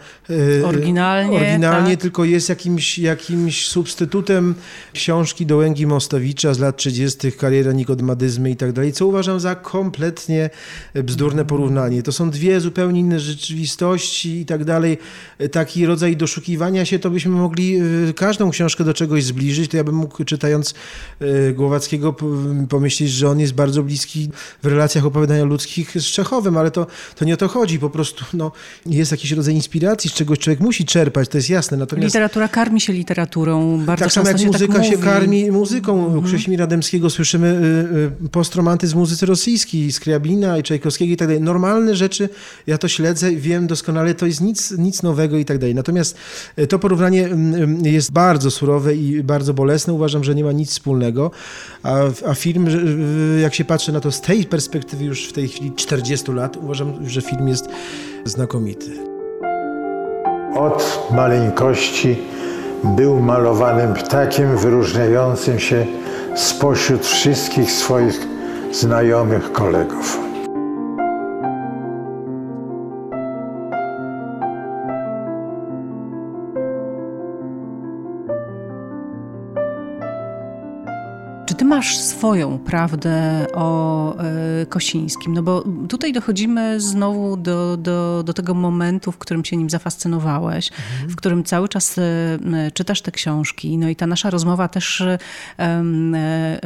Oryginalnie, oryginalnie tak. tylko jest jakimś, jakimś substytutem książki Dołęgi Mostowicza z lat 30., kariera nikodemadyzmy i tak dalej, co uważam za kompletnie bzdurne porównanie. To są dwie zupełnie inne rzeczywistości i tak dalej. Taki rodzaj doszukiwania się, to byśmy mogli y, każdą książkę do czegoś zbliżyć, to ja bym mógł czytając y, Głowackiego pomyśleć, że on jest bardzo bliski w relacjach opowiadania ludzkich z Czechowym, ale to, to nie o to chodzi, po prostu no, jest jakiś rodzaj inspiracji, z czegoś człowiek musi czerpać, to jest jasne. Natomiast... Literatura karmi się literaturą. Bardzo tak samo jak się muzyka tak się karmi muzyką. Mhm. Krzesimira Dębskiego słyszymy y, y, postromantyzm muzyce rosyjskiej, Skriabina i Czajkowskiego i tak dalej. Normalne rzeczy, ja to śledzę, wiem doskonale, to jest nic, nic nowego i tak dalej. Natomiast y, to porównanie jest bardzo surowe i bardzo bolesne. Uważam, że nie ma nic wspólnego. A, a film, jak się patrzy na to z tej perspektywy już w tej chwili 40 lat, uważam, że film jest znakomity. Od maleńkości był malowanym ptakiem wyróżniającym się spośród wszystkich swoich znajomych kolegów. Masz swoją prawdę o y, Kosińskim? No bo tutaj dochodzimy znowu do, do, do tego momentu, w którym się nim zafascynowałeś, mhm. w którym cały czas y, czytasz te książki. No i ta nasza rozmowa też y,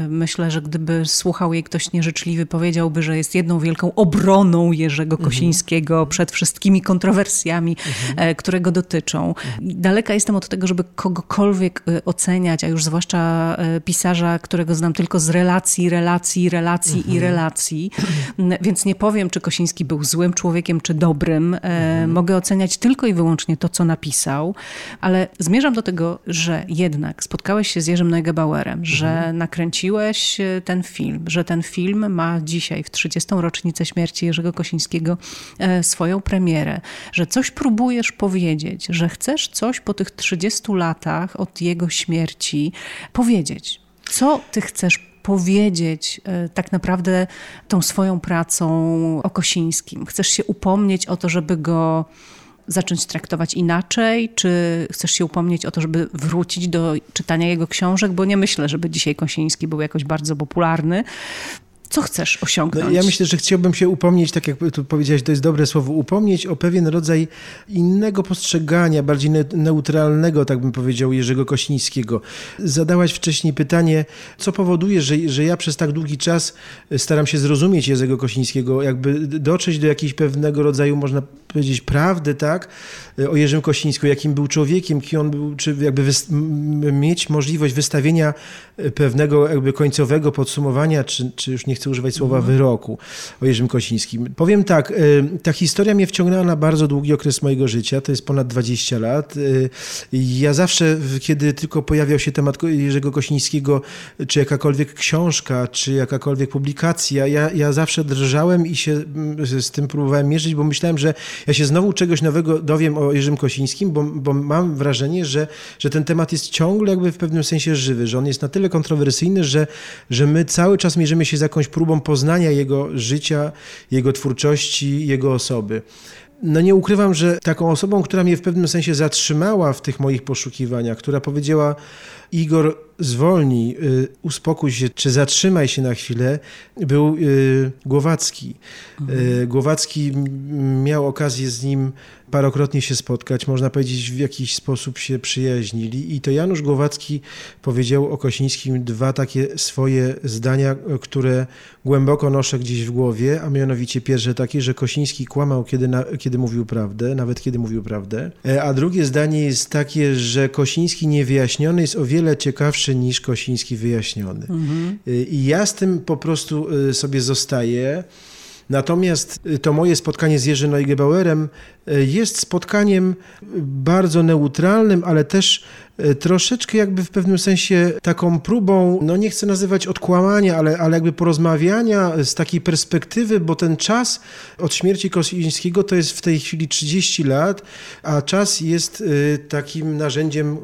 myślę, że gdyby słuchał jej ktoś nieżyczliwy, powiedziałby, że jest jedną wielką obroną Jerzego mhm. Kosińskiego mhm. przed wszystkimi kontrowersjami, mhm. które go dotyczą. Daleka jestem od tego, żeby kogokolwiek oceniać, a już zwłaszcza pisarza, którego znam tylko z relacji, relacji, relacji mhm. i relacji, więc nie powiem, czy Kosiński był złym człowiekiem, czy dobrym. E, mhm. Mogę oceniać tylko i wyłącznie to, co napisał, ale zmierzam do tego, że jednak spotkałeś się z Jerzym Neugebauerem, że mhm. nakręciłeś e, ten film, że ten film ma dzisiaj, w 30. rocznicę śmierci Jerzego Kosińskiego, e, swoją premierę, że coś próbujesz powiedzieć, że chcesz coś po tych 30 latach od jego śmierci powiedzieć. Co ty chcesz powiedzieć e, tak naprawdę tą swoją pracą o Kosińskim? Chcesz się upomnieć o to, żeby go zacząć traktować inaczej? Czy chcesz się upomnieć o to, żeby wrócić do czytania jego książek? Bo nie myślę, żeby dzisiaj Kosiński był jakoś bardzo popularny. Co chcesz osiągnąć? No, ja myślę, że chciałbym się upomnieć, tak jak tu powiedziałeś, to jest dobre słowo, upomnieć o pewien rodzaj innego postrzegania, bardziej neutralnego, tak bym powiedział, Jerzego Kośnińskiego. Zadałaś wcześniej pytanie, co powoduje, że, że ja przez tak długi czas staram się zrozumieć Jerzego Kośnińskiego, jakby dotrzeć do jakiegoś pewnego rodzaju, można powiedzieć, prawdy, tak, o Jerzym Kościńsku, jakim był człowiekiem, kim on był, czy jakby mieć możliwość wystawienia pewnego jakby końcowego podsumowania, czy, czy już nie chcę używać słowa wyroku o Jerzym Kosińskim. Powiem tak, y, ta historia mnie wciągnęła na bardzo długi okres mojego życia, to jest ponad 20 lat. Y, ja zawsze, kiedy tylko pojawiał się temat Jerzego Kosińskiego, czy jakakolwiek książka, czy jakakolwiek publikacja, ja, ja zawsze drżałem i się mm, z tym próbowałem mierzyć, bo myślałem, że ja się znowu czegoś nowego dowiem o Jerzym Kosińskim, bo, bo mam wrażenie, że, że ten temat jest ciągle jakby w pewnym sensie żywy, że on jest na tyle kontrowersyjny, że, że my cały czas mierzymy się z jakąś próbą poznania jego życia, jego twórczości, jego osoby. No nie ukrywam, że taką osobą, która mnie w pewnym sensie zatrzymała w tych moich poszukiwaniach, która powiedziała Igor zwolnij, y, uspokój się, czy zatrzymaj się na chwilę, był y, Głowacki. Mhm. Głowacki miał okazję z nim parokrotnie się spotkać, można powiedzieć w jakiś sposób się przyjaźnili i to Janusz Głowacki powiedział o Kosińskim dwa takie swoje zdania, które głęboko noszę gdzieś w głowie, a mianowicie pierwsze takie, że Kosiński kłamał, kiedy, na, kiedy mówił prawdę, nawet kiedy mówił prawdę, e, a drugie zdanie jest takie, że Kosiński niewyjaśniony jest o wiele ciekawszy niż Kosiński wyjaśniony. Mhm. E, I ja z tym po prostu e, sobie zostaję. Natomiast to moje spotkanie z Jerzym Neugebauerem jest spotkaniem bardzo neutralnym, ale też E, troszeczkę jakby w pewnym sensie taką próbą, no nie chcę nazywać odkłamania, ale, ale jakby porozmawiania z takiej perspektywy, bo ten czas od śmierci Kosińskiego to jest w tej chwili 30 lat, a czas jest e, takim narzędziem e,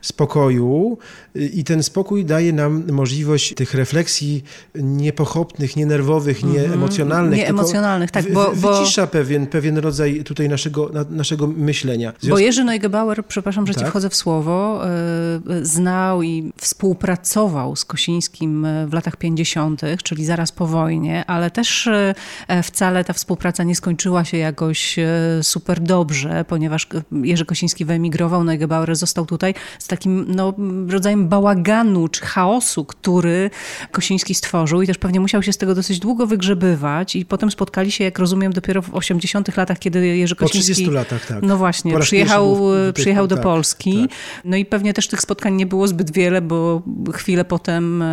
spokoju i ten spokój daje nam możliwość tych refleksji niepochopnych, nienerwowych, mhm. nieemocjonalnych. Nieemocjonalnych, tak. Bo, bo... Wycisza pewien, pewien rodzaj tutaj naszego, naszego myślenia. Związku... Bo Jerzy Neugebauer, przepraszam, że tak? ci wchodzę w słowo, słowo, e, znał i współpracował z Kosińskim e, w latach 50., czyli zaraz po wojnie, ale też e, wcale ta współpraca nie skończyła się jakoś super dobrze, ponieważ Jerzy Kosiński wyemigrował, no i Gebauer został tutaj z takim no, rodzajem bałaganu czy chaosu, który Kosiński stworzył i też pewnie musiał się z tego dosyć długo wygrzebywać i potem spotkali się, jak rozumiem, dopiero w 80 latach, kiedy Jerzy Kosiński... Po 30 latach, tak. No właśnie, przyjechał, przyjechał do tak, Polski. Tak. No i pewnie też tych spotkań nie było zbyt wiele, bo chwilę potem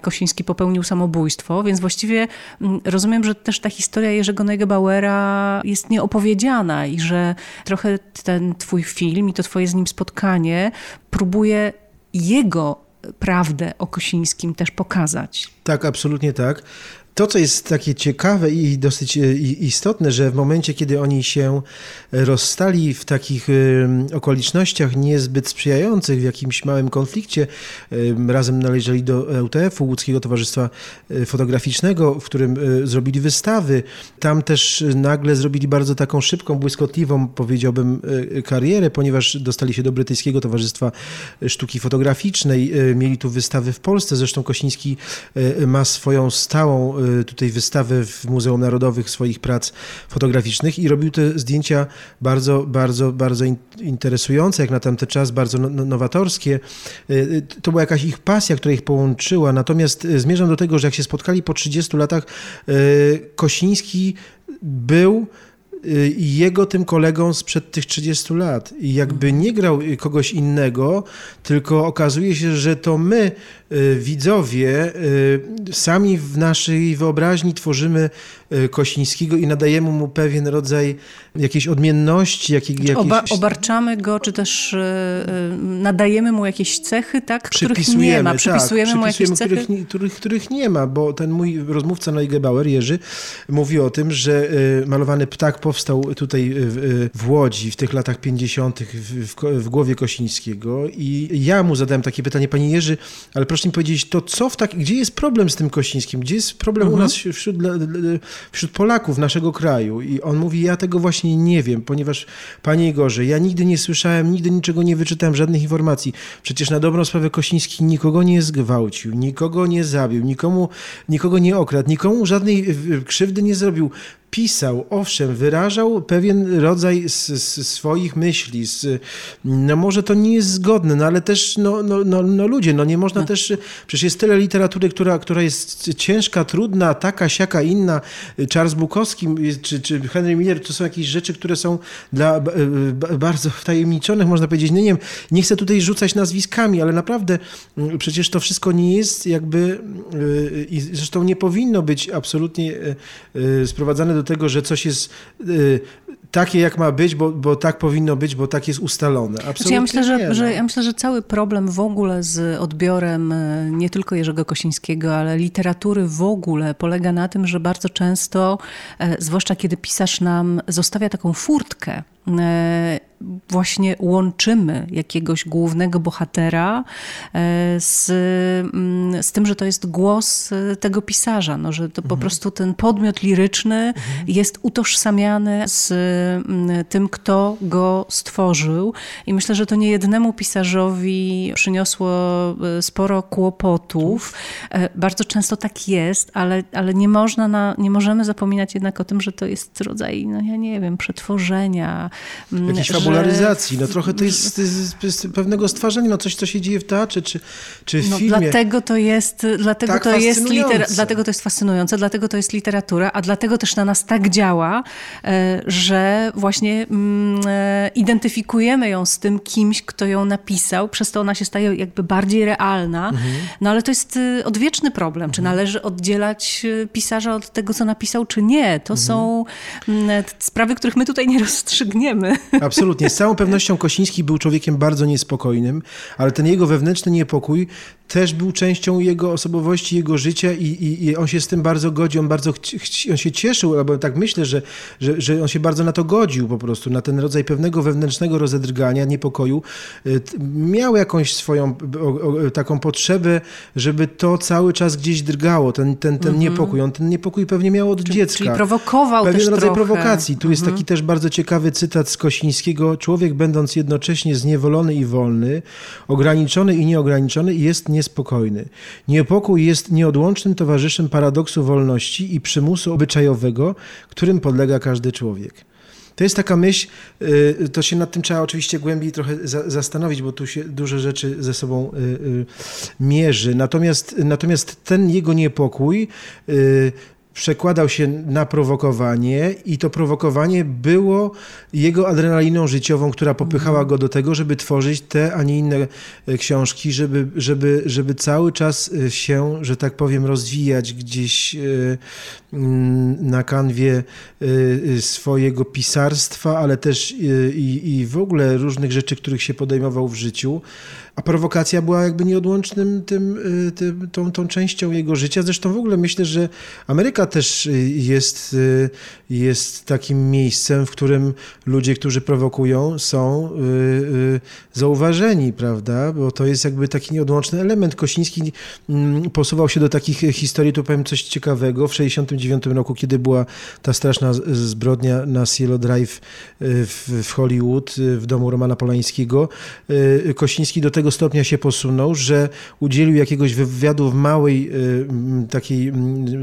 Kosiński popełnił samobójstwo, więc właściwie mm, rozumiem, że też ta historia Jerzego Neugebauera jest nieopowiedziana i że trochę ten twój film i to twoje z nim spotkanie próbuje jego prawdę o Kosińskim też pokazać. Tak, absolutnie tak. To, co jest takie ciekawe i dosyć e, istotne, że w momencie, kiedy oni się rozstali w takich e, okolicznościach niezbyt sprzyjających, w jakimś małym konflikcie, e, razem należeli do EUTF-u, Łódzkiego Towarzystwa Fotograficznego, w którym zrobili wystawy. Tam też nagle zrobili bardzo taką szybką, błyskotliwą, powiedziałbym, karierę, ponieważ dostali się do Brytyjskiego Towarzystwa Sztuki Fotograficznej. Mieli tu wystawy w Polsce. Zresztą Kosiński ma swoją stałą tutaj wystawę w Muzeum Narodowych swoich prac fotograficznych i robił te zdjęcia bardzo, bardzo, bardzo interesujące, jak na tamten czas, bardzo no, no, nowatorskie. Y, y, to była jakaś ich pasja, która ich połączyła. Natomiast zmierzam do tego, że jak się spotkali po 30 latach, Kosiński był jego tym kolegą sprzed tych 30 lat. I jakby nie grał kogoś innego, tylko okazuje się, że to my Y, widzowie y, sami w naszej wyobraźni tworzymy y, Kosińskiego i nadajemy mu pewien rodzaj jakiejś odmienności. Jakiej, jakiejś... Oba, obarczamy go, czy też nadajemy mu jakieś cechy, tak, których nie ma. Przypisujemy tak, mu jakieś cechy. Których, których, których, nie ma, bo ten mój rozmówca Neugebauer, Jerzy, mówi o tym, że malowany ptak powstał tutaj w Łodzi w tych latach 50. W, w, w głowie Kosińskiego i ja mu zadałem takie pytanie, panie Jerzy, ale proszę proszę mi powiedzieć, to co w tak, gdzie jest problem z tym Kościńskim? Gdzie jest problem mhm. u nas wśród, wśród Polaków, naszego kraju? I on mówi, ja tego właśnie nie wiem, ponieważ, panie Igorze, ja nigdy nie słyszałem, nigdy niczego nie wyczytałem, żadnych informacji. Przecież na dobrą sprawę Kościński nikogo nie zgwałcił, nikogo nie zabił, nikomu, nikogo nie okradł, nikomu żadnej krzywdy nie zrobił pisał, owszem, wyrażał pewien rodzaj swoich myśli. No może to nie jest zgodne, no ale też no, no, no, no ludzie, no nie można no. też, przecież jest tyle literatury, która, która jest ciężka, trudna, taka, siaka, inna. Charles Bukowski czy, czy Henry Miller to są jakieś rzeczy, które są dla bardzo wtajemniczonych, można powiedzieć. No nie wiem, nie chcę tutaj rzucać nazwiskami, ale naprawdę mm, przecież to wszystko nie jest jakby y, i zresztą nie powinno być absolutnie y, sprowadzane do do tego, że coś jest y, takie, jak ma być, bo, bo tak powinno być, bo tak jest ustalone. Absolutnie znaczy ja, myślę, że, nie, że, no. ja myślę, że cały problem w ogóle z odbiorem y, nie tylko Jerzego Kosińskiego, ale literatury w ogóle polega na tym, że bardzo często, e, zwłaszcza kiedy pisarz nam zostawia taką furtkę, e, właśnie łączymy jakiegoś głównego bohatera e, z, mm, z tym, że to jest głos e, tego pisarza, no, że to mhm. po prostu ten podmiot liryczny mhm. jest utożsamiany z mm, tym, kto go stworzył. I myślę, że to nie jednemu pisarzowi przyniosło e, sporo kłopotów. Bardzo często tak jest, ale, ale nie można, na, nie możemy zapominać jednak o tym, że to jest rodzaj, no ja nie wiem, przetworzenia. Mm, Jakiś popularyzacji. No trochę to jest, to jest, pewnego stwarzania, no coś, co się dzieje w teatrze czy, czy w no, filmie. Dlatego to jest, dlatego tak to jest litera- dlatego to jest fascynujące, dlatego to jest literatura, a dlatego też na nas tak działa, e, że właśnie mm, e, identyfikujemy ją z tym kimś, kto ją napisał, przez to ona się staje jakby bardziej realna. Mhm. No ale to jest y, odwieczny problem, czy mhm. należy oddzielać y, pisarza od tego, co napisał, czy nie. To mhm. są mm, sprawy, których my tutaj nie rozstrzygniemy. Absolutnie. Z całą pewnością Kosiński był człowiekiem bardzo niespokojnym, ale ten jego wewnętrzny niepokój też był częścią jego osobowości, jego życia i, i, i on się z tym bardzo godzi, on bardzo on się cieszył, albo tak myślę, że, że, że on się bardzo na to godził po prostu, na ten rodzaj pewnego wewnętrznego rozedrgania, niepokoju. Y, miał jakąś swoją taką potrzebę, żeby to cały czas gdzieś drgało, ten, ten, ten -hmm. niepokój. On ten niepokój pewnie miał od czyli, dziecka. Czyli prowokował Pewien rodzaj trochę. prowokacji. Tu -hmm. jest mhm. taki też bardzo ciekawy cytat z Kosińskiego. Człowiek będąc jednocześnie zniewolony i wolny, ograniczony i nieograniczony jest niespokojny. Niepokój jest nieodłącznym towarzyszem paradoksu wolności i przymusu obyczajowego, którym podlega każdy człowiek. To jest taka myśl, y, to się nad tym trzeba oczywiście głębiej trochę zastanowić, bo tu się duże rzeczy ze sobą y, y, mierzy. Natomiast, natomiast ten jego niepokój przekładał się na prowokowanie i to prowokowanie było jego adrenaliną życiową, która popychała go do tego, żeby tworzyć te, a nie inne e, książki, żeby, żeby, żeby cały czas e, się, że tak powiem, rozwijać gdzieś e, na kanwie swojego pisarstwa, ale też i, i w ogóle różnych rzeczy, których się podejmował w życiu. A prowokacja była jakby nieodłącznym tym, tym, tą, tą częścią jego życia. Zresztą w ogóle myślę, że Ameryka też y, jest, y, jest takim miejscem, w którym ludzie, którzy prowokują, są y, zauważeni, prawda? Bo to jest jakby taki nieodłączny element. Kosiński mm, posuwał się do takich historii, tu powiem coś ciekawego. W 1969 roku, kiedy była ta straszna zbrodnia na Cielo Drive w, w Hollywood, w domu Romana Polańskiego, Kosiński do tego stopnia się posunął, że udzielił jakiegoś wywiadu w małej, takiej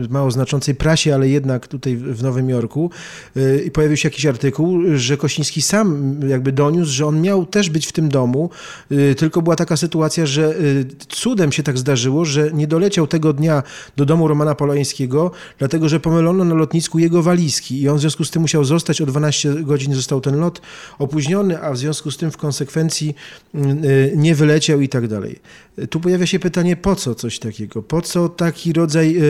mało znaczącej prasie, ale jednak tutaj w Nowym Jorku y, i pojawił się jakiś artykuł, że Kosiński sam jakby doniósł, że on miał też być w tym domu, y, tylko była taka sytuacja, że y, cudem się tak zdarzyło, że nie doleciał tego dnia do domu Romana Polańskiego, dlatego że pomylono na lotnisku jego walizki i on w związku z tym musiał zostać, o 12 godzin został ten lot opóźniony, a w związku z tym w konsekwencji nie wyleciał i tak dalej. Tu pojawia się pytanie, po co coś takiego? Po co taki rodzaj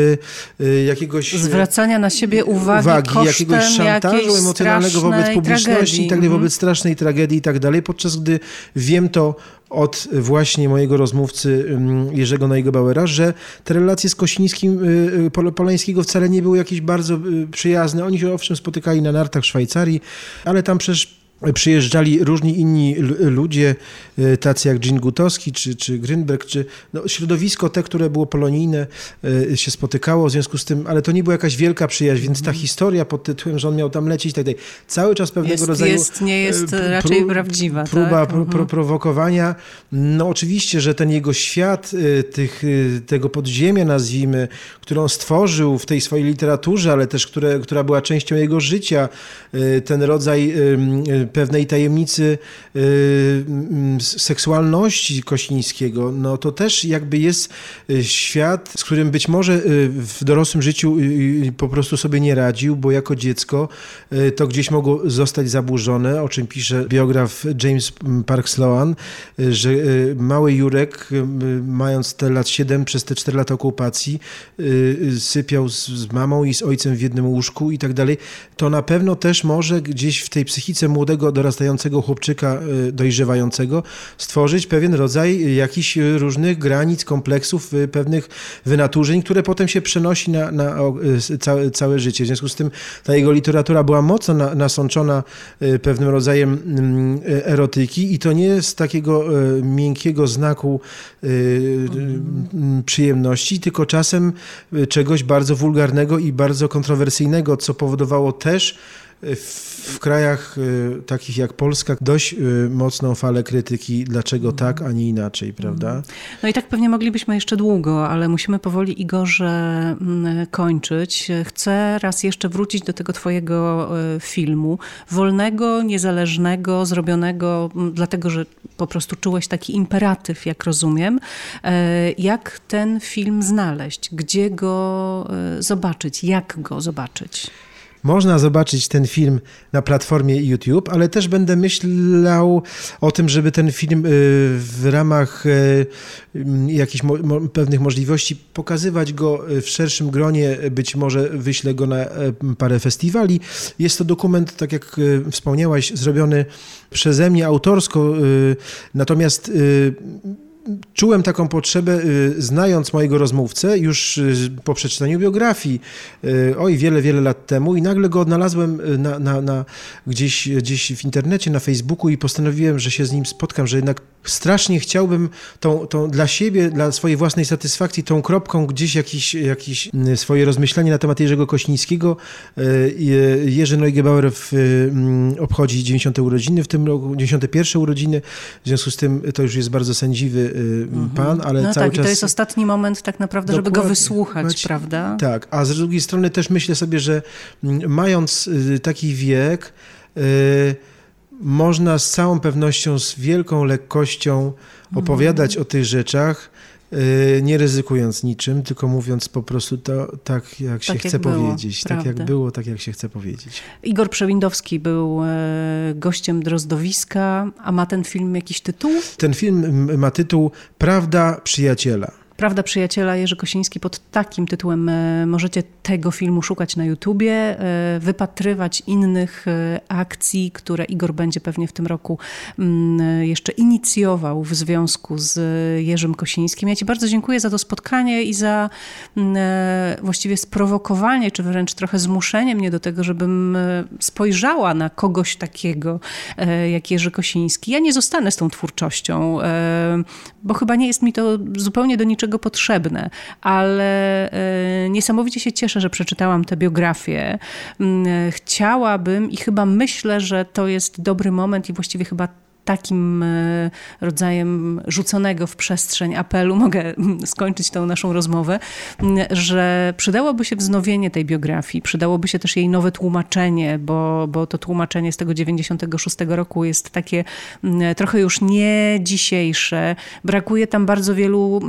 jakiegoś zwracania na siebie uwagi, uwagi jakiegoś szantażu emocjonalnego wobec publiczności tragedii. i tak dalej, wobec strasznej tragedii i tak dalej, podczas gdy wiem to od właśnie mojego rozmówcy mm, Jerzego Neugebauera, że te relacje z Kosińskim y, y, Polańskiego wcale nie były jakieś bardzo y, przyjazne. Oni się owszem spotykali na nartach w Szwajcarii, ale tam przecież przyjeżdżali różni inni ludzie, e, tacy jak Jean Gutowski czy, czy Grünberg, czy no, środowisko te, które było polonijne, e, się spotykało w związku z tym, ale to nie była jakaś wielka przyjaźń, więc ta mhm. historia pod tytułem, że on miał tam lecieć, tak dalej, cały czas pewnego jest, rodzaju... Jest, nie jest e, raczej prawdziwa. Próba tak? pro, pro, mhm. prowokowania. No oczywiście, że ten jego świat tych, tego podziemia, nazwijmy, którą stworzył w tej swojej literaturze, ale też które, która była częścią jego życia, ten rodzaj pewnej tajemnicy y, mm, seksualności Kośnińskiego, no to też jakby jest y, świat, z którym być może y, w dorosłym życiu po prostu sobie nie radził, bo jako dziecko to gdzieś mogło zostać zaburzone, o czym pisze biograf James Park Sloan, że mały Jurek, mając te lat 7 przez te 4 lata okupacji, sypiał z mamą i z ojcem w jednym łóżku i tak dalej, to na pewno też może gdzieś w tej psychice młodego dorastającego chłopczyka y, dojrzewającego stworzyć pewien rodzaj jakichś różnych granic, kompleksów, y, pewnych wynaturzeń, które potem się przenosi na, na y, całe, całe życie. W związku z tym ta jego literatura była mocno nasączona pewnym rodzajem mm, erotyki i to nie z takiego miękkiego znaku przyjemności, tylko czasem czegoś bardzo wulgarnego i bardzo kontrowersyjnego, co powodowało też w krajach y, takich jak Polska dość y, mocną falę krytyki, dlaczego tak, a nie inaczej, prawda? No i tak pewnie moglibyśmy jeszcze długo, ale musimy powoli Igorze mm, kończyć. Chcę raz jeszcze wrócić do tego twojego y, filmu, wolnego, niezależnego, zrobionego mm, dlatego, że po prostu czułeś taki imperatyw, jak rozumiem. E, jak ten film znaleźć? Gdzie go zobaczyć? Jak go zobaczyć? Można zobaczyć ten film na platformie YouTube, ale też będę myślał o tym, żeby ten film y, w ramach y, jakichś pewnych możliwości pokazywać go y, w szerszym gronie. Być może wyślę go na parę festiwali. Jest to dokument, tak jak wspomniałaś, zrobiony przeze mnie autorsko, natomiast czułem taką potrzebę, y, znając mojego rozmówcę już y, po przeczytaniu biografii, y, oj, wiele, wiele lat temu i nagle go odnalazłem na, na, na gdzieś, gdzieś w internecie, na Facebooku i postanowiłem, że się z nim spotkam, że jednak strasznie chciałbym tą, tą dla siebie, dla swojej własnej satysfakcji, tą kropką gdzieś jakieś, jakieś swoje rozmyślenie na temat Jerzego Kośnińskiego. Jerzy Neugebauer w, obchodzi 90. urodziny w tym roku, 91. urodziny, w związku z tym to już jest bardzo sędziwy mhm. pan, ale no cały tak, czas... i to jest ostatni moment tak naprawdę, żeby go wysłuchać, prawda? Tak, a z drugiej strony też myślę sobie, że mając y, taki wiek, y, można z całą pewnością, z wielką lekkością opowiadać o tych rzeczach, y, nie ryzykując niczym, tylko mówiąc po prostu to tak, jak się Tak, jak chce było, powiedzieć. Tak jak było, tak jak się chce powiedzieć. Igor Przewindowski był e, gościem Drozdowiska, a ma ten film jakiś tytuł? Ten film ma tytuł Prawda przyjaciela. Prawda przyjaciela Jerzy Kosiński pod takim tytułem e, możecie tego filmu szukać na YouTubie, e, wypatrywać innych e, akcji, które Igor będzie pewnie w tym roku mm, jeszcze inicjował w związku z Jerzym Kosińskim. Ja Ci bardzo dziękuję za to spotkanie i za mm, właściwie sprowokowanie, czy wręcz trochę zmuszenie mnie do tego, żebym spojrzała na kogoś takiego jak Jerzy Kosiński. Ja nie zostanę z tą twórczością, bo chyba nie jest mi to zupełnie do niczego potrzebne, ale e, niesamowicie się cieszę, że przeczytałam tę biografię. Mm, e, Chciałabym i chyba myślę, że to jest dobry moment i właściwie chyba takim e, rodzajem rzuconego w przestrzeń apelu mogę skończyć tą naszą rozmowę, że przydałoby się wznowienie tej biografii, przydałoby się też jej nowe tłumaczenie, bo, bo to tłumaczenie z tego 96 roku jest takie trochę już nie dzisiejsze. Brakuje tam bardzo wielu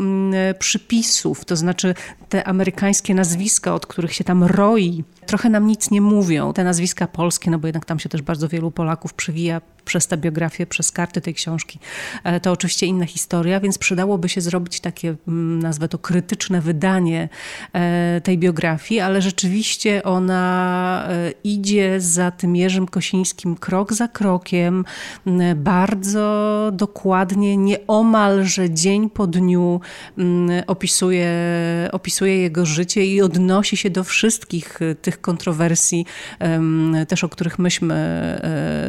przypisów, to znaczy te amerykańskie nazwiska, od których się tam roi, trochę nam nic nie mówią. Te nazwiska polskie, no bo jednak tam się też bardzo wielu Polaków przywija przez tę biografię, przez karty tej książki. E, To oczywiście inna historia, więc przydałoby się zrobić takie, mm, nazwę to, krytyczne wydanie e, tej biografii, ale rzeczywiście ona e, idzie za tym Jerzym Kosińskim krok za krokiem, bardzo dokładnie, nieomalże dzień po dniu opisuje, opisuje jego życie i odnosi się do wszystkich tych kontrowersji, też o których myśmy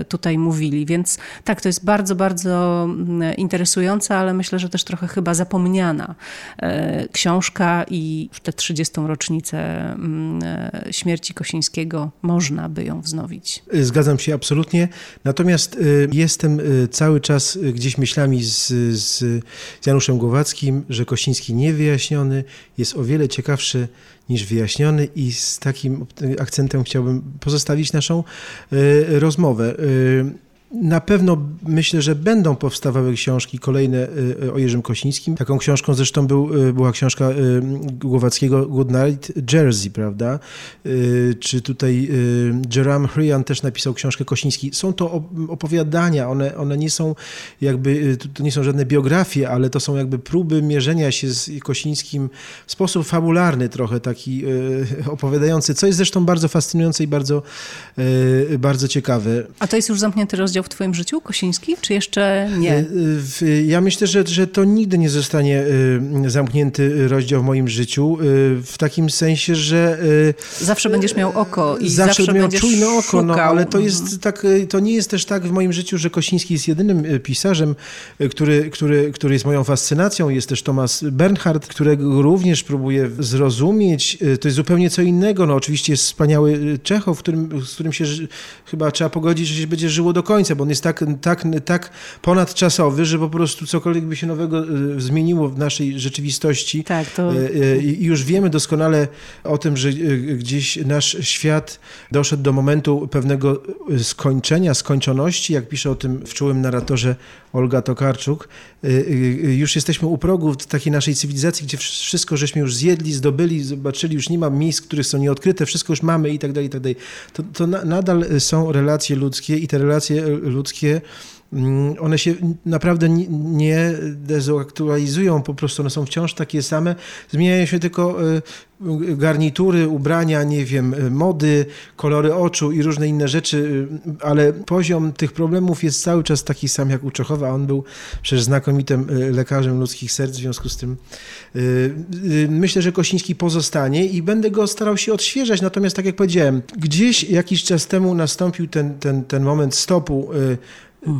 tutaj mówili. Więc tak, to jest bardzo, bardzo mm, interesująca, ale myślę, że też trochę chyba zapomniana e, książka i w tę 30. rocznicę mm, e, śmierci Kosińskiego można by ją wznowić. Y, Zgadzam się absolutnie. Natomiast jestem cały czas gdzieś myślami z, z Januszem Głowackim, że Kościński niewyjaśniony jest o wiele ciekawszy niż wyjaśniony i z takim akcentem chciałbym pozostawić naszą rozmowę. Y, na pewno myślę, że będą powstawały książki kolejne y, o Jerzym Kosińskim. Taką książką zresztą był, y, była książka y, Głowackiego Good Night Jersey, prawda? Y, Czy tutaj y, Jerome Hrian też napisał książkę Kosiński. Są to op- opowiadania, one, one nie są jakby, y, to nie są żadne biografie, ale to są jakby próby mierzenia się z Kosińskim w sposób fabularny trochę, taki y, opowiadający, co jest zresztą bardzo fascynujące i bardzo, y, bardzo ciekawe. A to jest już zamknięty rozdział w twoim życiu, Kosiński, czy jeszcze nie? Y, w- Ja myślę, że, że to nigdy nie zostanie y, zamknięty rozdział w moim życiu, y, w takim sensie, że y, Zawsze będziesz miał oko i zawsze, zawsze, miał będziesz czujne oko, szukał. no, ale to Mhm. jest tak, y, to nie jest też tak w moim życiu, że Kosiński jest jedynym y, pisarzem, y, który, który, który jest moją fascynacją. Jest też Thomas Bernhard, którego również próbuję zrozumieć. Y, To jest zupełnie co innego. No, oczywiście jest wspaniały y, Czechow, którym, z którym się chyba trzeba pogodzić, że się będzie żyło do końca, bo on jest tak, tak, tak ponadczasowy, że po prostu cokolwiek by się nowego y, zmieniło w naszej rzeczywistości, Tak, to E, e, I już wiemy doskonale o tym, że gdzieś nasz świat doszedł do momentu pewnego skończenia, skończoności, jak pisze o tym w czułym narratorze Olga Tokarczuk. Już jesteśmy u progu takiej naszej cywilizacji, gdzie wszystko żeśmy już zjedli, zdobyli, zobaczyli, już nie ma miejsc, które są nieodkryte, wszystko już mamy i tak dalej, i tak dalej. To, to na, nadal są relacje ludzkie i te relacje ludzkie one się naprawdę ni- nie dezaktualizują, po prostu one są wciąż takie same. Zmieniają się tylko y, garnitury, ubrania, nie wiem, y, mody, kolory oczu i różne inne rzeczy, y, ale poziom tych problemów jest cały czas taki sam jak u Czechowa. On był przecież znakomitym lekarzem ludzkich serc, w związku z tym myślę, że Kosiński pozostanie i będę go starał się odświeżać. Natomiast tak jak powiedziałem, gdzieś jakiś czas temu nastąpił ten, ten, ten moment stopu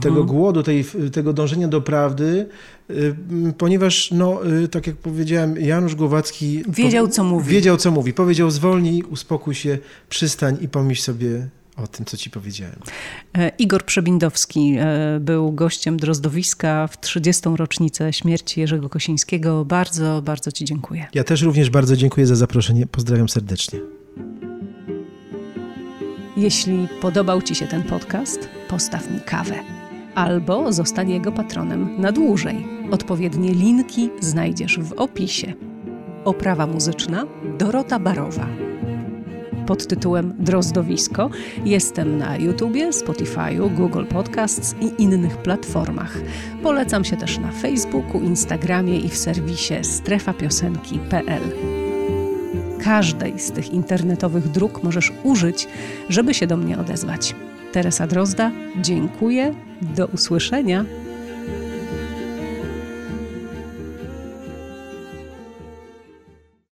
tego głodu, tej, tego dążenia do prawdy, y, ponieważ, no, y, tak jak powiedziałem, Janusz Głowacki Wiedział, co mówi. Wiedział, co mówi. Powiedział, zwolnij, uspokój się, przystań i pomyśl sobie o tym, co ci powiedziałem. E, Igor Przebindowski e, był gościem Drozdowiska w 30. rocznicę śmierci Jerzego Kosińskiego. Bardzo, bardzo Ci dziękuję. Ja też również bardzo dziękuję za zaproszenie. Pozdrawiam serdecznie. Jeśli podobał Ci się ten podcast, postaw mi kawę. Albo zostań jego patronem na dłużej. Odpowiednie linki znajdziesz w opisie. Oprawa muzyczna Dorota Barowa pod tytułem Drozdowisko. Jestem na YouTubie, Spotify'u, Google Podcasts i innych platformach. Polecam się też na Facebooku, Instagramie i w serwisie strefapiosenki.pl. Każdej z tych internetowych dróg możesz użyć, żeby się do mnie odezwać. Teresa Drozda, dziękuję, do usłyszenia.